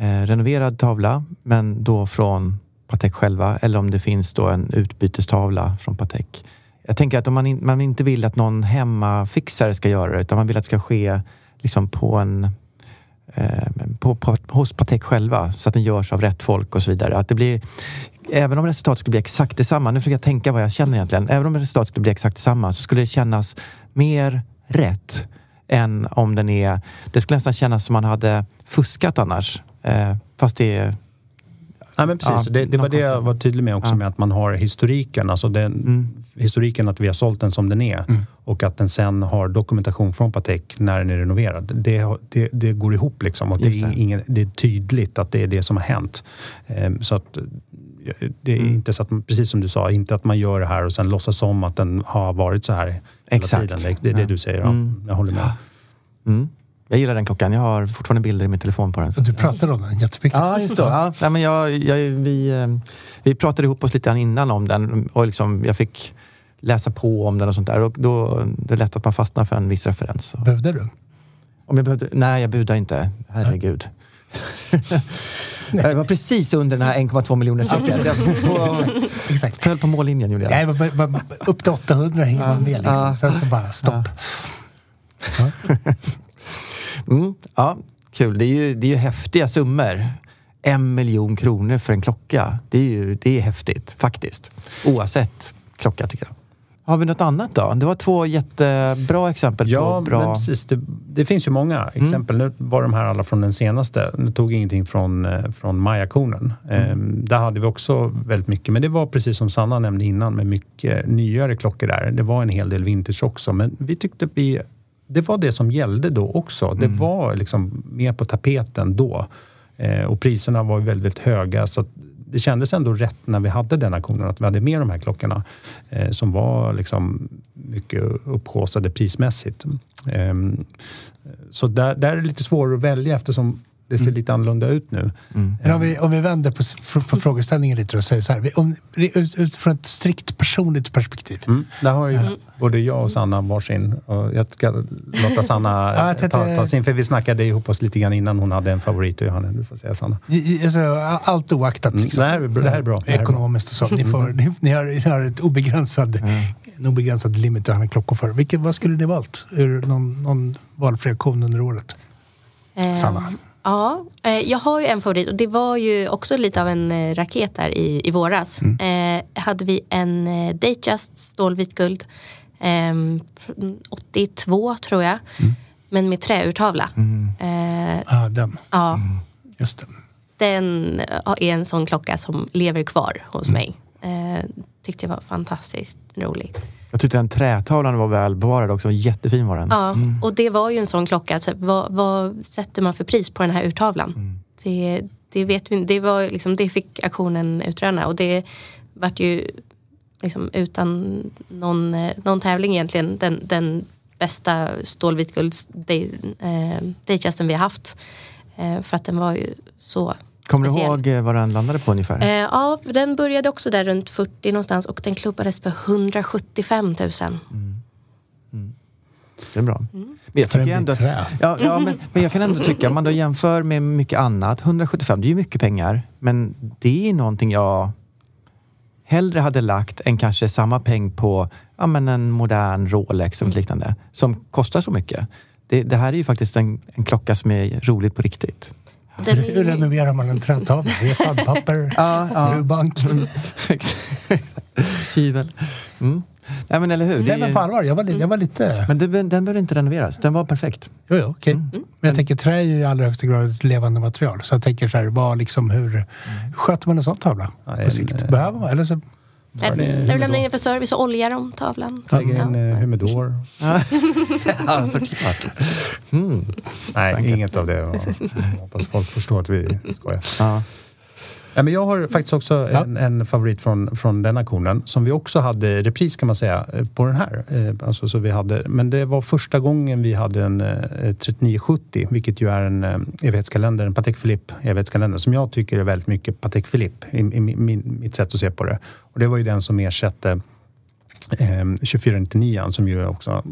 eh, renoverad tavla, men då från Patek själva, eller om det finns då en utbytestavla från Patek. Jag tänker att om man, in, man inte vill att någon hemmafixare ska göra det, utan man vill att det ska ske liksom på en eh, på, på, hos Patek själva så att den görs av rätt folk och så vidare. Att det blir även om resultatet skulle bli exakt detsamma, nu försöker jag tänka vad jag känner egentligen. Även om resultatet skulle bli exakt detsamma så skulle det kännas mer rätt än om den är... Det skulle nästan kännas som man hade fuskat annars. Eh, fast det är...
Ja, men precis.
Ja,
det, det var det jag var tydlig med också
Ja.
med att man har historiken. Alltså den,
Mm.
Historiken att vi har sålt den som den är och att den sen har dokumentation från Patek när den är renoverad. Det, det, det går ihop liksom och det är, ingen, det är tydligt att det är det som har hänt. Ehm, så att eh, det är
Mm.
inte så att, precis som du sa, inte att man gör det här och sen låtsas om att den har varit så här hela
Exakt.
tiden. Det, det är det du säger. Ja.
Mm.
Jag håller med.
Mm. Jag gillar den klockan. Jag har fortfarande bilder i min telefon på den.
Och du pratade om den jättemycket.
Ja, just det. Ja, nej, men jag, jag, vi, eh, vi pratade ihop oss lite innan om den och liksom, jag fick läsa på om den och sånt där. Och då, det är lätt att man fastnar för en viss referens.
Behövde du?
Om jag behövde, nej, jag budade inte. Herregud. jag var precis under den här 1,2 miljoner strecket.
Exakt.
föll på mållinjen gjorde jag.
Nej, upp till 800 hänger man med liksom.
Ja.
Sen så bara stopp. Ja.
Mm, ja, kul. Det är, ju, det är ju häftiga summor. En miljon kronor för en klocka. Det är ju det är häftigt, faktiskt. Oavsett klocka, tycker jag. Har vi något annat då? Det var två jättebra exempel
Ja,
på bra...
men precis. Det, det finns ju många exempel. Nu var de här alla från den senaste. Nu tog ingenting från, eh, från Mayakornen. Ehm, där hade vi också väldigt mycket. Men det var precis som Sanna nämnde innan med mycket nyare klockor där. Det var en hel del vintage också. Men vi tyckte vi... Det var det som gällde då också. Det var liksom mer på tapeten då. Eh, och priserna var väldigt höga. Så det kändes ändå rätt när vi hade den auktionen att vi hade med de här klockorna eh, som var liksom mycket upphaussade prismässigt. Eh, så där, där är det lite svårare att välja eftersom det ser lite annorlunda ut nu.
Men om vi, om vi vänder på, på frågeställningen lite och säger så här. Om, ut- utifrån ett strikt personligt perspektiv.
Mm. Där har ju både jag och Sanna varsin. Och jag ska låta Sanna
Ja, jag
ta,
tänkte-
ta sin, för vi snackade ihop oss lite grann innan hon hade en favorit och jag hade en. Du får säga Sanna.
Alltså, allt oaktat.
Mm,
Liksom.
det här är bra- det här. Det här är bra.
Ekonomiskt och så. Ni, får, ni, ni, har, ni har ett obegränsad, en obegränsad limit att handla klockor för. Vilket, vad skulle ni valt ur någon, någon valfri auktion under året?
Eh,
Sanna?
Ja, eh, jag har ju en favorit och det var ju också lite av en eh, raket där i, i våras. Eh, hade vi en eh, Datejust stålvit guld från 82 tror jag. Men med träurtavla. Eh,
Ja, den.
ja,
Just det.
den eh, är en sån klocka som lever kvar hos mig. Eh, tyckte jag var fantastiskt rolig.
Jag tyckte den trätavlan var väl bevarad också. Jättefin var den.
Ja, och det var ju en sån klocka. Alltså, vad, vad sätter man för pris på den här urtavlan? Det, det, vet vi, det, var liksom, det fick auktionen utröna och det vart ju liksom, utan någon, eh, någon tävling egentligen den, den bästa stålvitgulds eh, Datejusten vi har haft. Eh, för att den var ju så
Kommer du ihåg eh, vad den landade på ungefär?
Eh, ja, den började också där runt 40 någonstans och den klubbades för 175 000.
Det är bra.
Mm.
Men jag tycker
bit
ändå, ja, ja, men, men jag kan ändå tycka, om man då jämför med mycket annat, 175, det är ju mycket pengar. Men det är någonting jag hellre hade lagt än kanske samma peng på ja, men en modern Rolex eller något liknande, som kostar så mycket. Det, det här är ju faktiskt en, en klocka som är roligt på riktigt.
Den är
Hur renoverar man en trätavla? Det är sandpapper,
Ja, ja.
glue-bank.
Exakt. Kivel. Mm. Nej men eller hur? Det
Nej men på allvar, jag var, li- jag var lite...
men det, den behöver inte renoveras, den var perfekt.
Jo, jo, okej. Men jag tänker trä är ju i allra högsta grad ett levande material. Så jag tänker så här, vad liksom, hur, sköter man en sån tavla
Ja,
på sikt?
eh,
Behöver man? Eller så,
När du lämnar in för service och oljar om tavlan.
Lägger in eh, humidor.
ja, såklart. Mm.
Nej,
Säkert.
inget av det. Jag hoppas folk förstår att vi skojar.
Ja.
Ja, men jag har faktiskt också en, en favorit från, från den auktionen som vi också hade repris kan man säga eh, på den här. Eh, Alltså, så vi hade, men det var första gången vi hade en eh, 3970 vilket ju är en eh, evighetskalender, en Patek Philippe evighetskalender som jag tycker är väldigt mycket Patek Philippe i, i min, mitt sätt att se på det. Och det var ju den som ersatte eh, 2499 som ju är också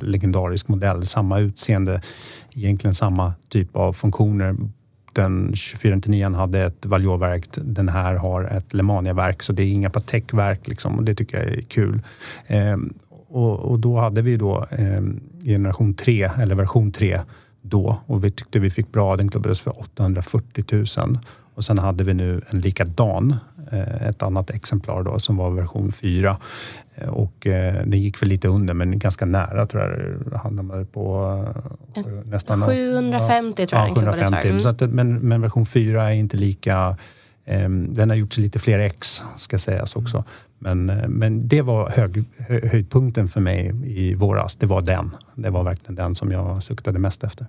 legendarisk modell. Samma utseende, egentligen samma typ av funktioner. Den 2499 hade ett Valjoverk, den här har ett Lemania-verk så det är inga Patek-verk liksom, och det tycker jag är kul. Eh, och, och då hade vi då eh, generation 3, eller version 3 då och vi tyckte vi fick bra, den klubbades för 840 000. Och sen hade vi nu en likadan, eh, ett annat exemplar då, som var version 4. Eh, och eh, det gick väl lite under, men ganska nära tror jag. hamnade på eh, nästan...
750 tror jag
ja,
den klubbades
750.
för. Mm.
Så att, men, men version 4 är inte lika... ehm, den har gjorts lite fler ex, ska sägas också. Men, eh, men det var hög, hö, höjdpunkten för mig i våras. Det var den. Det var verkligen den som jag suktade mest efter.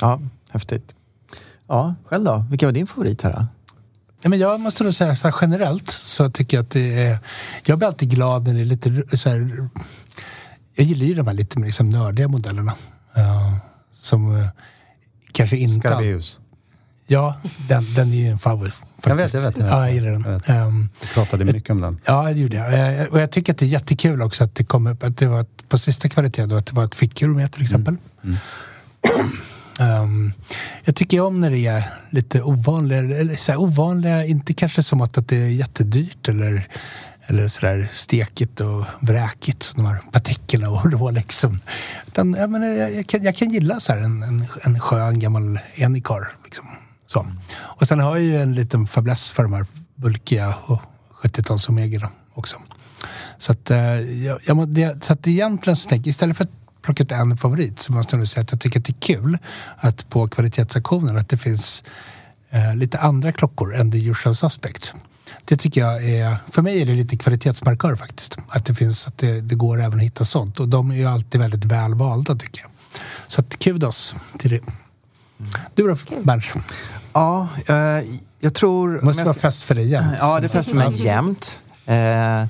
Ja, häftigt. Ja, själv då? Vilken var din favorit här? Då?
Nej, men jag måste nog säga så här, generellt så tycker jag att det är... Jag blir alltid glad när det är lite så här... Jag gillar ju de här lite mer liksom nördiga modellerna. Ja, som eh, kanske inte...
Scarbeus.
Ja, den, den är ju en favorit. Faktiskt.
Jag vet, jag vet, jag vet.
Ja, jag gillar den.
Jag Vi pratade mycket om den.
Ja, det gjorde jag. Eh, Och jag tycker att det är jättekul också att det kom upp, att det var ett, på sista kvaliteten då, att det var ett fickur med till exempel. Um, jag tycker om när det är lite ovanliga, eller så här, ovanliga, inte kanske som att, att det är jättedyrt eller, eller sådär stekigt och vräkigt som de här partiklarna och då liksom. Utan, jag, menar, jag, jag, kan, jag kan gilla så här en, en, en skön gammal Enikar. Liksom. Så. Och sen har jag ju en liten fäbless för de här bulkiga och 70-tals Omegorna också. Så att, eh, jag, jag, så att egentligen så tänker jag, istället för att plocka ut en favorit så måste jag nog säga att jag tycker att det är kul att på kvalitetsaktionen att det finns eh, lite andra klockor än the usual suspects. Det tycker jag är, för mig är det lite kvalitetsmarkör faktiskt. Att det finns, att det, det går även att hitta sånt. Och de är ju alltid väldigt väl valda tycker jag. Så att kudos till det. Du då Berns?
Ja, eh, jag tror...
Det måste vara
ska-
fest för dig jämt.
Ja, det är fest för mig jämt. Eh,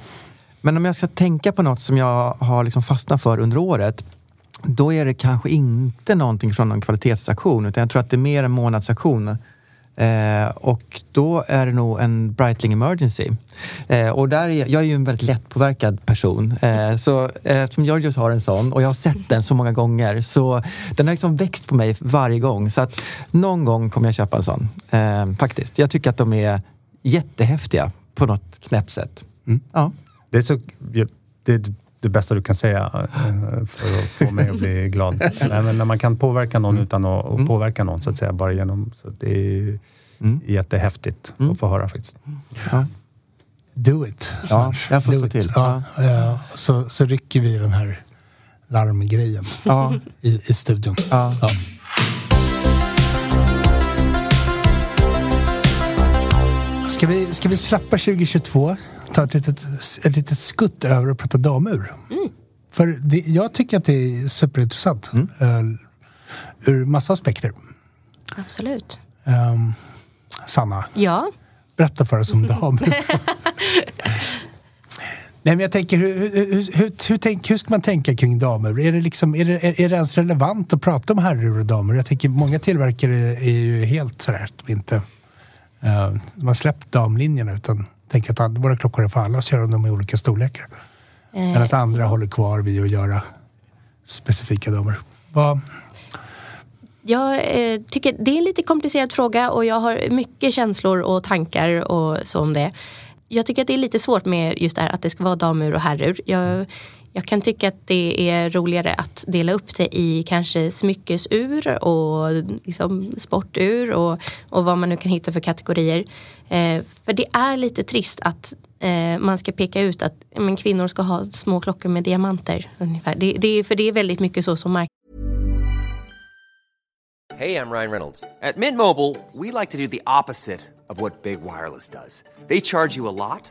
men om jag ska tänka på något som jag har liksom fastnat för under året då är det kanske inte någonting från någon kvalitetsaktion utan jag tror att det är mer en månadsaktion. Eh, och då är det nog en Breitling Emergency. Eh, och där är, jag är ju en väldigt lättpåverkad person. Eh, så eh, eftersom Georgios har en sån och jag har sett den så många gånger så den har liksom växt på mig varje gång. Så att någon gång kommer jag köpa en sån. Eh, faktiskt. Jag tycker att de är jättehäftiga på något knäppt sätt. Ja.
Det är, så, det, det bästa du kan säga eh, för att få mig att bli glad. Nej, men när man kan påverka någon utan att, att påverka någon, så att säga. Bara genom, så det är
Mm.
jättehäftigt att få höra faktiskt.
Ja.
Do it.
Ja, jag får
Do it.
till.
Ja, ja. Så, så rycker vi den här larmgrejen
Ja.
i, i studion.
Ja.
Ja. Ska, vi, ska vi släppa 2022? Ta ett litet, ett litet skutt över och prata damur? För det, jag tycker att det är superintressant. eh, ur massa aspekter.
Absolut.
Ehm, Sanna,
Ja.
berätta för oss om damur. Nej, men jag tänker, hur, hur, hur, hur, hur, tänk, hur ska man tänka kring damur? Är det, liksom, är, det, är, är det ens relevant att prata om herrur och damer? Jag tänker många tillverkare är ju helt sådär inte... Uh, de har släppt damlinjerna utan tänker att våra klockor är för alla så gör de dem i olika storlekar. Medan andra håller kvar vid att göra specifika. Vad,
Jag eh, tycker det är en lite komplicerad fråga och jag har mycket känslor och tankar och så om det. Jag tycker att det är lite svårt med just det här att det ska vara damur och herrur. Jag, jag kan tycka att det är roligare att dela upp det i kanske smyckesur och liksom sportur och, och vad man nu kan hitta för kategorier. Eh, för det är lite trist att eh, man ska peka ut att men, kvinnor ska ha små klockor med diamanter. Ungefär. Det, det, för det är väldigt mycket så som marknaden
Hej, jag Ryan Reynolds. På Mint Mobile, we like to do the opposite of what Big Wireless does. They charge you a lot,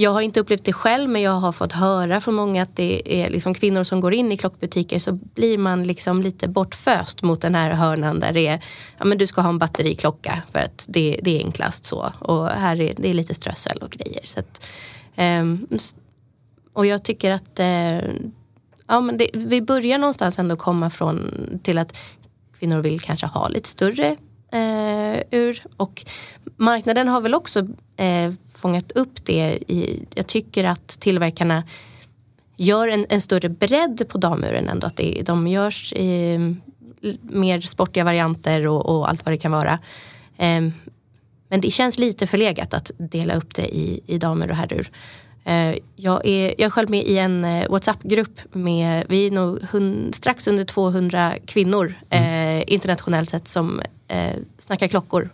jag har inte upplevt det själv men jag har fått höra från många att det är liksom kvinnor som går in i klockbutiker så blir man liksom lite bortföst mot den här hörnan där det är ja, men du ska ha en batteriklocka för att det, det är enklast så. Och här är det är lite strössel och grejer. Så att, um, och jag tycker att uh, ja, men det, vi börjar någonstans ändå komma från till att kvinnor vill kanske ha lite större eh, ur. Och marknaden har väl också eh, fångat upp det. I, jag tycker att tillverkarna gör en, en större bredd på damuren ändå. Att det, de görs i mer sportiga varianter och, och allt vad det kan vara. Eh, men det känns lite förlegat att dela upp det i, i damer och herrur. Eh, jag, är, jag är själv med i en eh, WhatsApp-grupp med, vi är nog hund, strax under 200 kvinnor mm. eh, internationellt sett som eh, snackar klockor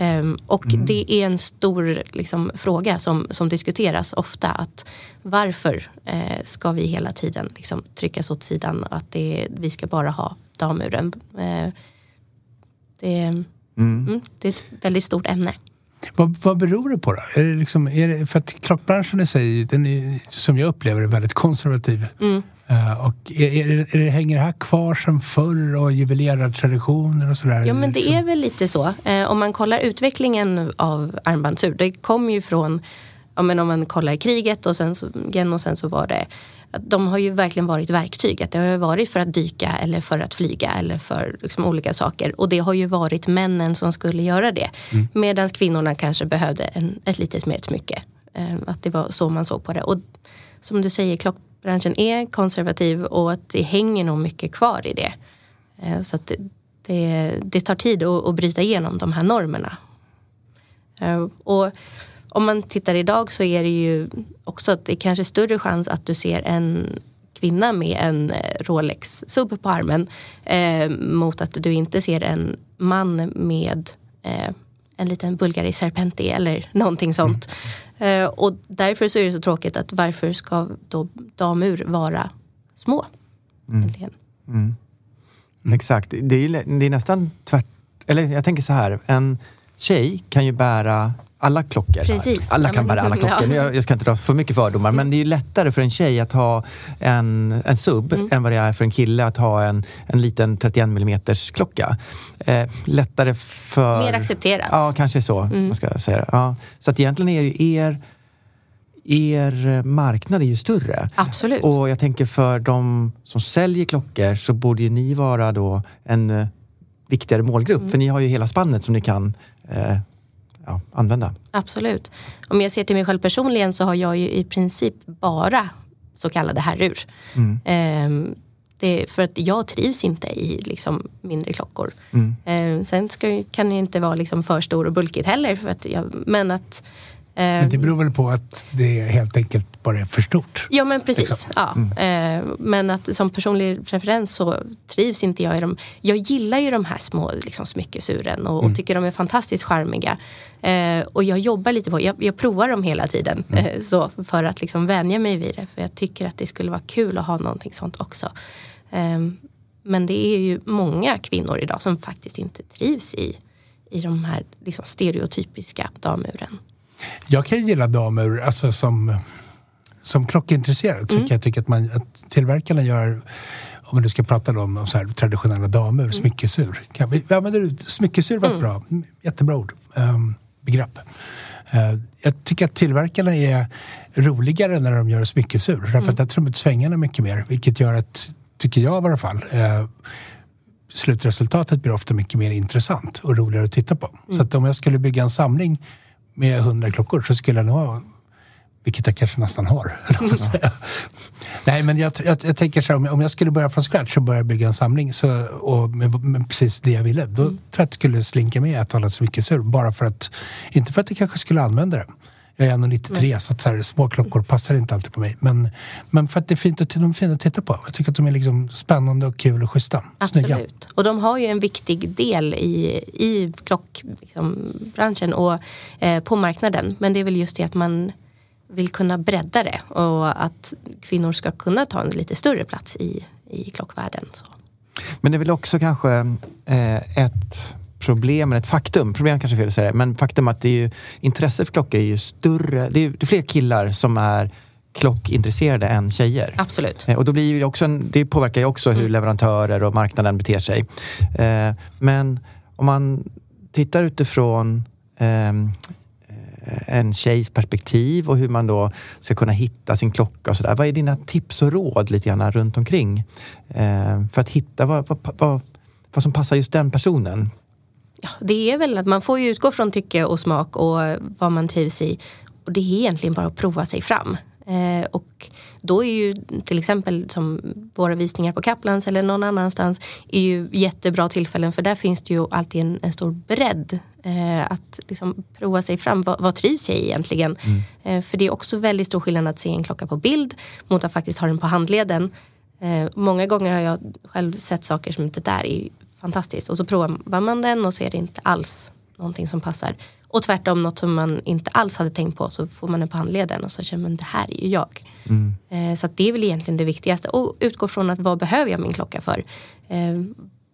Um, och mm. det är en stor liksom, fråga som, som diskuteras ofta. att Varför eh, ska vi hela tiden liksom, tryckas åt sidan? Att det, vi ska bara ha damuren. Eh, det, mm. Mm, det är ett väldigt stort ämne.
Vad, vad beror det på då? Är det liksom, är det, för att klockbranschen i sig, den är, som jag upplever är väldigt konservativ. Mm. Uh, och är, är, är, hänger det här kvar sen förr och juvelerartraditioner och sådär?
Ja men det liksom? är väl lite så. Uh, om man kollar utvecklingen av armbandsur. Det kom ju från, ja, men om man kollar kriget och sen så, igen och sen så var det de har ju verkligen varit verktyg. det har varit för att dyka eller för att flyga eller för liksom olika saker. Och det har ju varit männen som skulle göra det. Mm. Medan kvinnorna kanske behövde en, ett litet mer smycke. Uh, att det var så man såg på det. Och som du säger, klock branschen är konservativ och att det hänger nog mycket kvar i det. Eh, så att det, det tar tid att, att bryta igenom de här normerna. Eh, och om man tittar idag så är det ju också att det är kanske större chans att du ser en kvinna med en eh, Rolex-sub på armen eh, mot att du inte ser en man med eh, en liten Bulgari Serpenti eller någonting sånt. Mm. Eh, och därför så är det så tråkigt att varför ska då damur vara små? Mm.
Mm. Exakt, det är, det är nästan tvärt... Eller jag tänker så här, en tjej kan ju bära alla klockor.
Precis.
Alla kan bära alla klockor. Ja. Jag, jag ska inte dra för mycket fördomar men det är ju lättare för en tjej att ha en, en sub mm. än vad det är för en kille att ha en, en liten 31 mm klocka. Eh, lättare för...
Mer accepterat.
Ja, kanske så. Mm. Man ska säga. Ja. Så att egentligen är ju er er marknad är ju större.
Absolut.
Och jag tänker för de som säljer klockor så borde ju ni vara då en eh, viktigare målgrupp. Mm. För ni har ju hela spannet som ni kan eh, ja, använda.
Absolut. Om jag ser till mig själv personligen så har jag ju i princip bara så kallade herrur. Mm. Eh, det, för att jag trivs inte i liksom, mindre klockor. Mm. Eh, sen ska, kan det inte vara liksom, för stor och bulkigt heller. För att jag, men att
men det beror väl på att det helt enkelt bara är för stort?
Ja men precis. Liksom. Ja. Mm. Men att som personlig preferens så trivs inte jag i dem. Jag gillar ju de här små liksom, smyckesuren och, mm. och tycker de är fantastiskt charmiga. Eh, och jag jobbar lite på, jag, jag provar dem hela tiden mm. Eh, så för att liksom vänja mig vid det. För jag tycker att det skulle vara kul att ha någonting sånt också. Men det är ju många kvinnor idag som faktiskt inte trivs i, i de här liksom, stereotypiska damuren.
Jag kan gilla damer alltså som, som klockintresserad. Mm. jag tycker att, man, att tillverkarna gör om nu ska prata om så här, traditionella damer, mm. smyckesur. Kan vi, använder smyckesur var ett mm. bra, jättebra ord, um, begrepp. Uh, jag tycker att tillverkarna är roligare när de gör smyckesur. Mm. Därför att där tar de ut svängarna mycket mer. Vilket gör att, tycker jag i alla fall, uh, slutresultatet blir ofta mycket mer intressant och roligare att titta på. Mm. Så att om jag skulle bygga en samling med hundra klockor så skulle jag nog ha vilket jag kanske nästan har. Nej, men jag, jag, jag, tänker så här, om jag skulle börja från scratch och börja bygga en samling så, och med, med precis det jag ville, då mm. tror jag att det skulle slinka med ett annat smyckesur. Bara för att, inte för att jag kanske skulle använda det. Jag är 1,93 mm. så att så här, små klockor passar inte alltid på mig. Men, men för att det är fint att, de är fina att titta på. Jag tycker att de är liksom spännande och kul och schyssta.
Absolut. Snygga. Och de har ju en viktig del i, i klockbranschen liksom, och eh, på marknaden. Men det är väl just det att man vill kunna bredda det och att kvinnor ska kunna ta en lite större plats i, i klockvärlden. Så.
Men det är väl också kanske eh, ett problem, eller ett faktum, problem kanske är fel att säga, men faktum att det är ju, intresset för klockor är ju större. Det är, det är fler killar som är klockintresserade än tjejer.
Absolut.
Eh, och då blir ju också en, det påverkar ju också hur
Mm.
leverantörer och marknaden beter sig. Eh, men om man tittar utifrån ehm, eh, en tjejs perspektiv och hur man då ska kunna hitta sin klocka och sådär. Vad är dina tips och råd lite grann runt omkring? Eh, för att hitta vad, vad, vad, vad som passar just den personen.
Ja, det är väl att man får ju utgå från tycke och smak och vad man trivs i. Och det är egentligen bara att prova sig fram. Eh, och då är ju till exempel som våra visningar på Kaplans eller någon annanstans är ju jättebra tillfällen för där finns det ju alltid en, en stor bredd. Eh, att liksom prova sig fram. Vad, vad trivs jag i egentligen? Eh, för det är också väldigt stor skillnad att se en klocka på bild mot att faktiskt ha den på handleden. Eh, många gånger har jag själv sett saker som det där är fantastiskt och så provar man den och ser inte alls någonting som passar. Och tvärtom något som man inte alls hade tänkt på så får man den på handleden och så känner man det här är ju jag. Eh, så det är väl egentligen det viktigaste och utgå från att vad behöver jag min klocka för? Eh,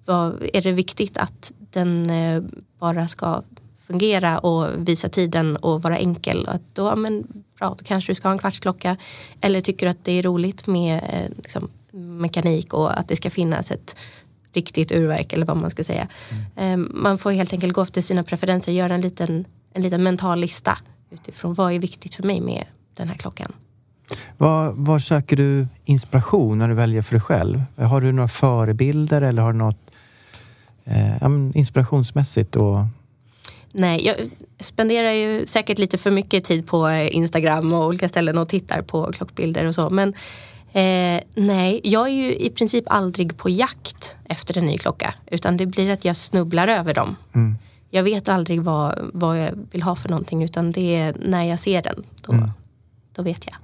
vad, är det viktigt att den eh, bara ska fungera och visa tiden och vara enkel? Att då, men, bra, då kanske du ska ha en kvartsklocka. Eller tycker du att det är roligt med eh, liksom, mekanik och att det ska finnas ett riktigt urverk eller vad man ska säga. Eh, man får helt enkelt gå efter sina preferenser, göra en liten, en liten mental lista utifrån vad är viktigt för mig med den här klockan.
Var, var söker du inspiration när du väljer för dig själv? Har du några förebilder eller har du något eh, inspirationsmässigt? Och,
Nej, jag spenderar ju säkert lite för mycket tid på Instagram och olika ställen och tittar på klockbilder och så. Men eh, nej, jag är ju i princip aldrig på jakt efter en ny klocka. Utan det blir att jag snubblar över dem. Jag vet aldrig vad, vad jag vill ha för någonting utan det är när jag ser den. Då, då vet jag.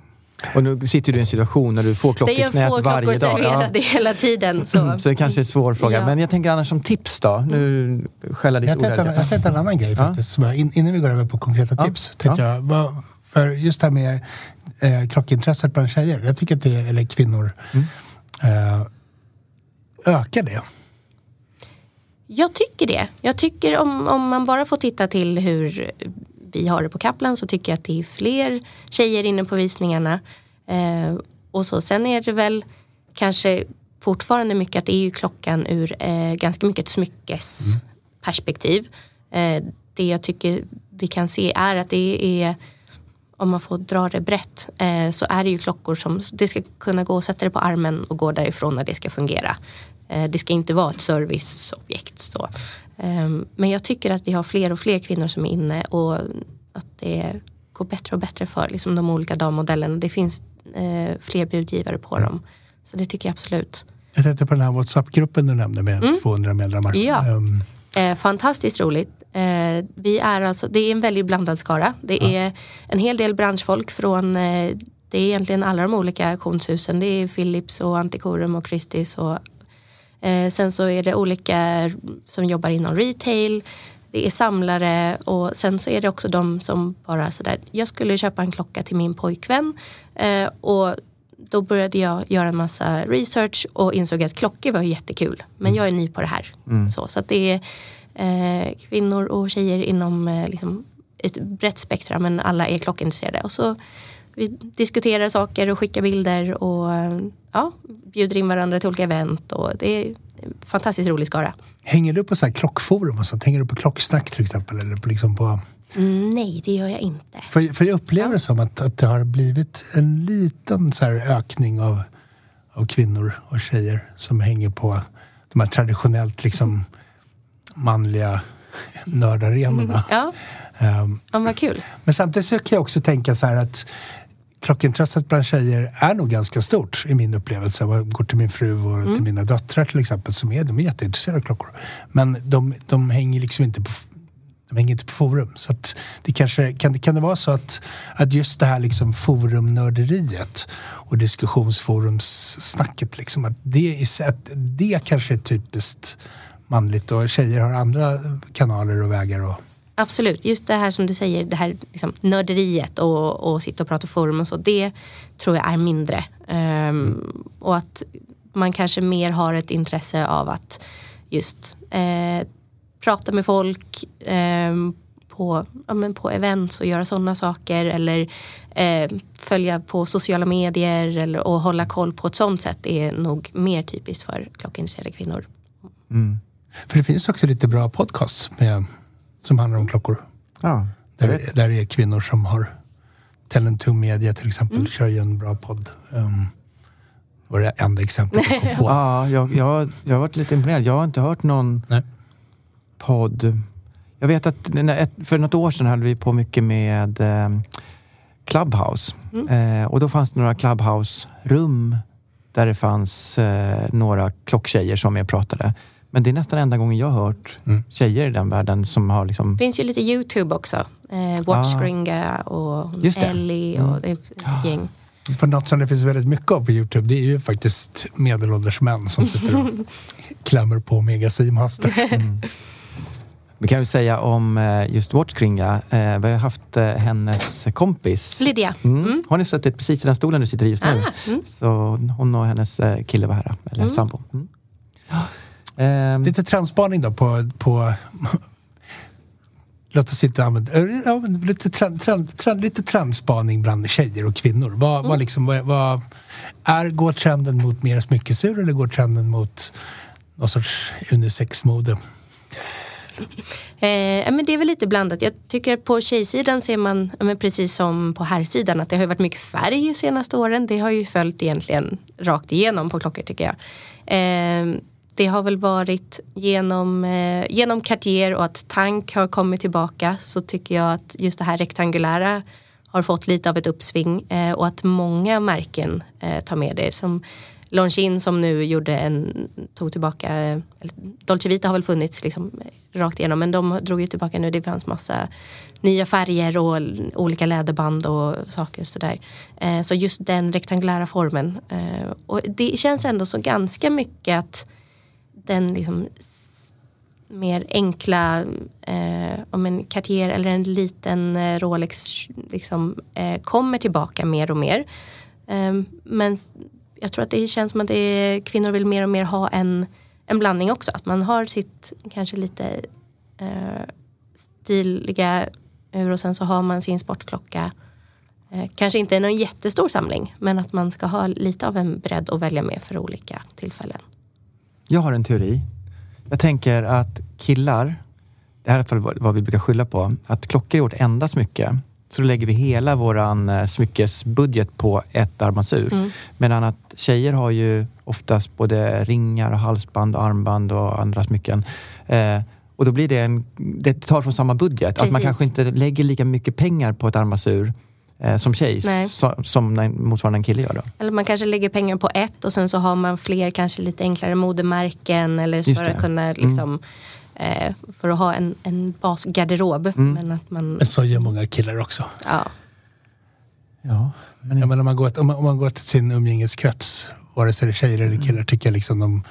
och nu sitter du i en situation när du får klockor
Det
i
jag
knät
får
varje
klockor
dag.
serverade hela tiden. Så.
Mm, Så det kanske är en svår fråga.
Ja.
Men jag tänker annars som tips då? Nu skäller ditt
Jag
ord
tänkte,
här.
jag tänkte en annan grej faktiskt. jag- In, innan vi går över på konkreta
Ja.
tips. Tänkte
Ja.
jag, för just det här med eh, klockintresset bland tjejer. Jag tycker att det, eller kvinnor,
Mm.
eh, ökar det.
Jag tycker det. Jag tycker om, om man bara får titta till hur vi har det på Kaplan så tycker jag att det är fler tjejer inne på visningarna. Eh, och så. Sen är det väl kanske fortfarande mycket att det är ju klockan ur eh, ganska mycket ett smyckesperspektiv. Eh, det jag tycker vi kan se är att det är om man får dra det brett eh, så är det ju klockor som det ska kunna gå och sätta det på armen och gå därifrån när det ska fungera. Eh, det ska inte vara ett serviceobjekt. Så. Eh, men jag tycker att vi har fler och fler kvinnor som är inne och att det går bättre och bättre för liksom, de olika dammodellerna. Det finns eh, fler budgivare på dem. Så det tycker jag absolut.
Jag tänkte på den här WhatsApp-gruppen du nämnde med 200 medlemmar.
Mm. Ja.
Ehm,
Eh, fantastiskt roligt. Eh, vi är alltså, det är en väldigt blandad skara. Det är en hel del branschfolk från eh, det är egentligen alla de olika auktionshusen. Det är Philips och Anticorum och Christie's. Och, eh, sen så är det olika som jobbar inom retail. Det är samlare och sen så är det också de som bara sådär, jag skulle köpa en klocka till min pojkvän. Eh, och då började jag göra en massa research och insåg att klockor var jättekul. Men jag är ny på det här. Så, så att det är eh, kvinnor och tjejer inom eh, liksom ett brett spektra men alla är klockintresserade. Och så vi diskuterar saker och skickar bilder och ja, bjuder in varandra till olika event. Och det är en fantastiskt rolig skara.
hänger du på så här klockforum och sånt? Hänger du på klocksnack till exempel? Eller på liksom på,
Mm, nej, det gör jag inte.
för, för jag upplever det som att, att det har blivit en liten så ökning av, av kvinnor och tjejer som hänger på de här traditionellt liksom manliga nördarenorna.
Ja,
Ehm,
ja vad kul.
Men samtidigt så kan jag också tänka så här att klockintresset bland tjejer är nog ganska stort i min upplevelse. Jag går till min fru och till mina döttrar till exempel som är, de är jätteintresserade av klockor. Men de, de hänger liksom inte på de hänger inte på forum. Så det kanske, kan, det, kan det vara så att, att just det här liksom forumnörderiet och diskussionsforumssnacket, liksom, att det, sig- att det kanske är typiskt manligt och tjejer har andra kanaler och vägar och
Absolut, just det här som du säger, det här liksom, nörderiet och, och sitta och prata forum och så, det tror jag är mindre. Ehm, Och att man kanske mer har ett intresse av att just eh, prata med folk eh, på, ja, men på events och göra sådana saker eller eh, följa på sociala medier eller, och hålla koll på ett sånt sätt är nog mer typiskt för klockintresserade kvinnor.
Mm. För det finns också lite bra podcasts med, som handlar om klockor.
Ja.
Där, där är kvinnor som har Tele2 Media till exempel mm. kör ju en bra podd. Um, var det enda exemplet jag kom på.
ja, jag, jag, jag har varit lite imponerad. Jag har inte hört någon Nej. Podd. Jag vet att för något år sedan höll vi på mycket med eh, Clubhouse. Mm. Eh, och då fanns det några Clubhouse-rum där det fanns eh, några klocktjejer som jag pratade. Men det är nästan enda gången jag har hört mm. tjejer i den världen som har liksom...
Det finns ju lite Youtube också. Eh, Watchgringa ah. och Ellie och mm. ett gäng.
För något som det finns väldigt mycket av på Youtube det är ju faktiskt medelålders män som sitter och klämmer på Mega Seamaster. Mm.
Vi kan ju säga om eh, just Watchkringa. Eh, vi har haft eh, hennes kompis.
Lydia.
Mm. Mm. Hon har suttit precis i den stolen du sitter i just nu. Ah, mm. Så hon och hennes kille var här, eller mm. sambo. Mm.
Um, Lite trendspaning då på, på Låt oss inte använda... Ja, lite, trend, trend, trend, lite trendspaning bland tjejer och kvinnor. Vad, mm. vad liksom, vad, vad, är, går trenden mot mer smyckesur eller går trenden mot någon sorts unisexmode?
Eh, men det är väl lite blandat. Jag tycker att på tjejsidan ser man, men precis som på herrsidan, att det har varit mycket färg de senaste åren. Det har ju följt egentligen rakt igenom på klockor tycker jag. Eh, det har väl varit genom, eh, genom Cartier och att Tank har kommit tillbaka så tycker jag att just det här rektangulära har fått lite av ett uppsving eh, och att många märken eh, tar med det. Som Longines som nu gjorde en, tog tillbaka, eller Dolce Vita har väl funnits liksom rakt igenom men de drog ju tillbaka nu, det fanns massa nya färger och olika läderband och saker sådär. Eh, så just den rektangulära formen. Eh, och det känns ändå så ganska mycket att den liksom mer enkla, eh, om en Cartier eller en liten eh, Rolex liksom, eh, kommer tillbaka mer och mer. Eh, men jag tror att det känns som att det är, kvinnor vill mer och mer ha en, en blandning också. Att man har sitt kanske lite eh, stiliga ur och sen så har man sin sportklocka. Eh, kanske inte någon jättestor samling men att man ska ha lite av en bredd att välja med för olika tillfällen.
Jag har en teori. Jag tänker att killar, det här är i alla fall vad vi brukar skylla på, att klockor är vårt enda smycke. Så då lägger vi hela våran eh, smyckesbudget på ett armbandsur. Mm. Medan att tjejer har ju oftast både ringar, och halsband, och armband och andra smycken. Eh, och då blir det en, det tar från samma budget. Precis. Att man kanske inte lägger lika mycket pengar på ett armbandsur eh, som tjej så, som motsvarande en kille gör. Då.
Eller man kanske lägger pengar på ett och sen så har man fler kanske lite enklare modemärken eller så för att kunna mm. liksom mm. Eh, för att ha en, en basgarderob. Mm. Men, att man...
men så gör många killar också.
Ja.
Ja,
men... Ja, men om, man går, om, man, om man går till sin umgängeskrets, vare sig det är tjejer eller killar, tycker jag liksom de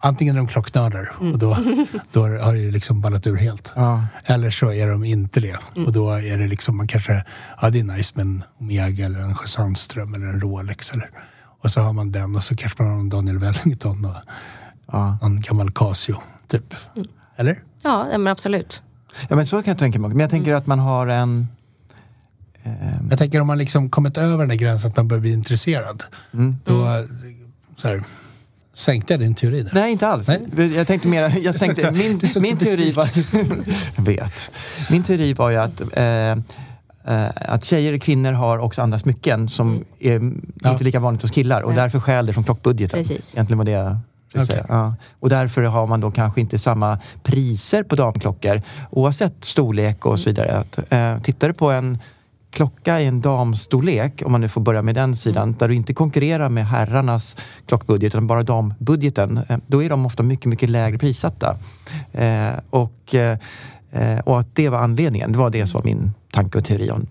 antingen är de klocknördar mm. och då, då har det liksom ballat ur helt. Ja. Eller så är de inte det. Mm. Och då är det liksom, man kanske, ja det är nice med en Omega eller en Sandström eller en Rolex. Eller, och så har man den och så kanske man har en Daniel Wellington och ja. en gammal Casio. Typ. Mm. Eller?
Ja, men absolut.
Ja men så kan jag tänka mig. Men jag tänker att man har en
ehm, jag tänker om man liksom kommit över den där gränsen att man börjar bli intresserad. Mm. Då, så här, Sänkte jag din teori där?
Nej, inte alls. Nej? Jag tänkte mer, jag sänkte, min, min teori var... jag vet. Min teori var ju att, eh, eh, att tjejer och kvinnor har också andra smycken som mm. är ja. inte lika vanligt hos killar och Nej. därför stjäl det från klockbudgeten.
Precis.
Egentligen var det Okay. Ja. Och därför har man då kanske inte samma priser på damklockor oavsett storlek och så vidare. Att, eh, tittar du på en klocka i en damstorlek, om man nu får börja med den sidan, mm. där du inte konkurrerar med herrarnas klockbudget utan bara dambudgeten, eh, då är de ofta mycket, mycket lägre prissatta. Eh, och, eh, och att det var anledningen, det var det som var min tanke och teori om.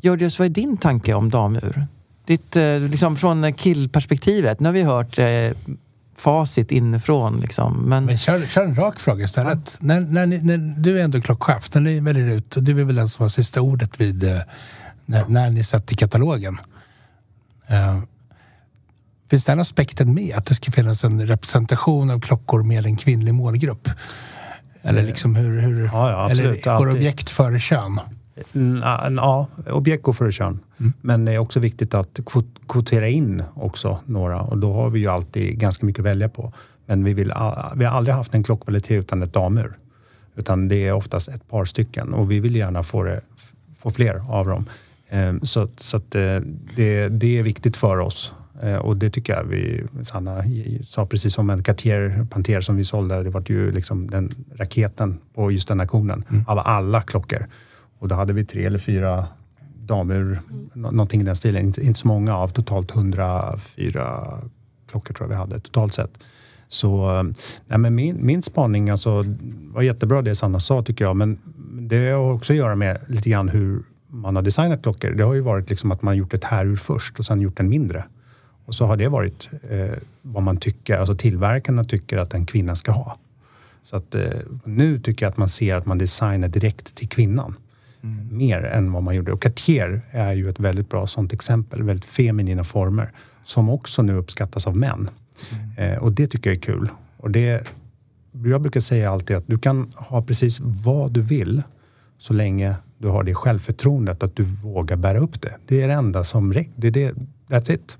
Georgios, vad är din tanke om damur? Ditt, eh, liksom från killperspektivet, nu har vi hört eh, facit inifrån. Liksom. Men...
Men kör, kör en rak fråga istället. Ja. När, när, ni, när, du är ändå klockchef, när ni väljer ut, du är väl den som har sista ordet vid eh, när, när ni sätter katalogen. Uh, finns den aspekten med? Att det ska finnas en representation av klockor med en kvinnlig målgrupp? Eller liksom hur... hur
Ja, ja, absolut.
eller går
Alltid.
objekt före kön?
Mm, Ja, objekt går före kön. Men det är också viktigt att kvot- kvotera in också några och då har vi ju alltid ganska mycket att välja på. Men vi, vill, vi har aldrig haft en klockkvalitet utan ett damur. Utan det är oftast ett par stycken och vi vill gärna få, det, få fler av dem. Ehm, Så, så eh, det, det är viktigt för oss. Eh, Och det tycker jag vi, Sanna sa precis som en Cartier Panter som vi sålde. Det var ju liksom den raketen på just den auktionen av alla klockor. Och då hade vi tre eller fyra damur, nå- någonting i den stilen. Inte, inte så många av totalt 104 klockor tror jag vi hade totalt sett. Så eh, nej, men min, min spaning alltså, var jättebra det Sanna sa tycker jag. Men det har också att göra med lite grann hur man har designat klockor. Det har ju varit liksom att man gjort ett härur först och sen gjort en mindre. Och så har det varit eh, vad man tycker, alltså tillverkarna tycker att en kvinna ska ha. Så att eh, nu tycker jag att man ser att man designar direkt till kvinnan. Mer än vad man gjorde. Och Cartier är ju ett väldigt bra sånt exempel. Väldigt feminina former. Som också nu uppskattas av män. Eh, och det tycker jag är kul. Och det, jag brukar säga alltid att du kan ha precis vad du vill så länge du har det självförtroendet att du vågar bära upp det. Det är det enda som räcker. Det är det, that's it.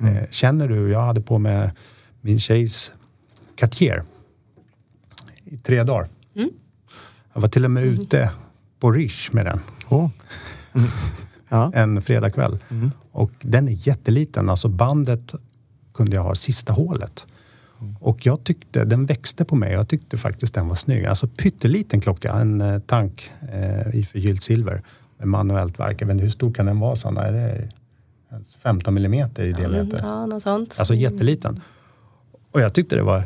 Eh, känner du, jag hade på mig min tjejs Cartier i tre dagar. Jag var till och med ute på Rish med den
Åh. Mm. Ja.
en fredagkväll. Och den är jätteliten. Alltså bandet kunde jag ha sista hålet. Och jag tyckte, den växte på mig. Jag tyckte faktiskt den var snygg. Alltså pytteliten klocka. En eh, tank eh, i förgyllt silver. Med manuellt verk. Jag vet inte, hur stor kan den vara Sanna? Är det ens 15 millimeter i diameter?
Ja, något sånt.
Alltså jätteliten. Och jag tyckte det var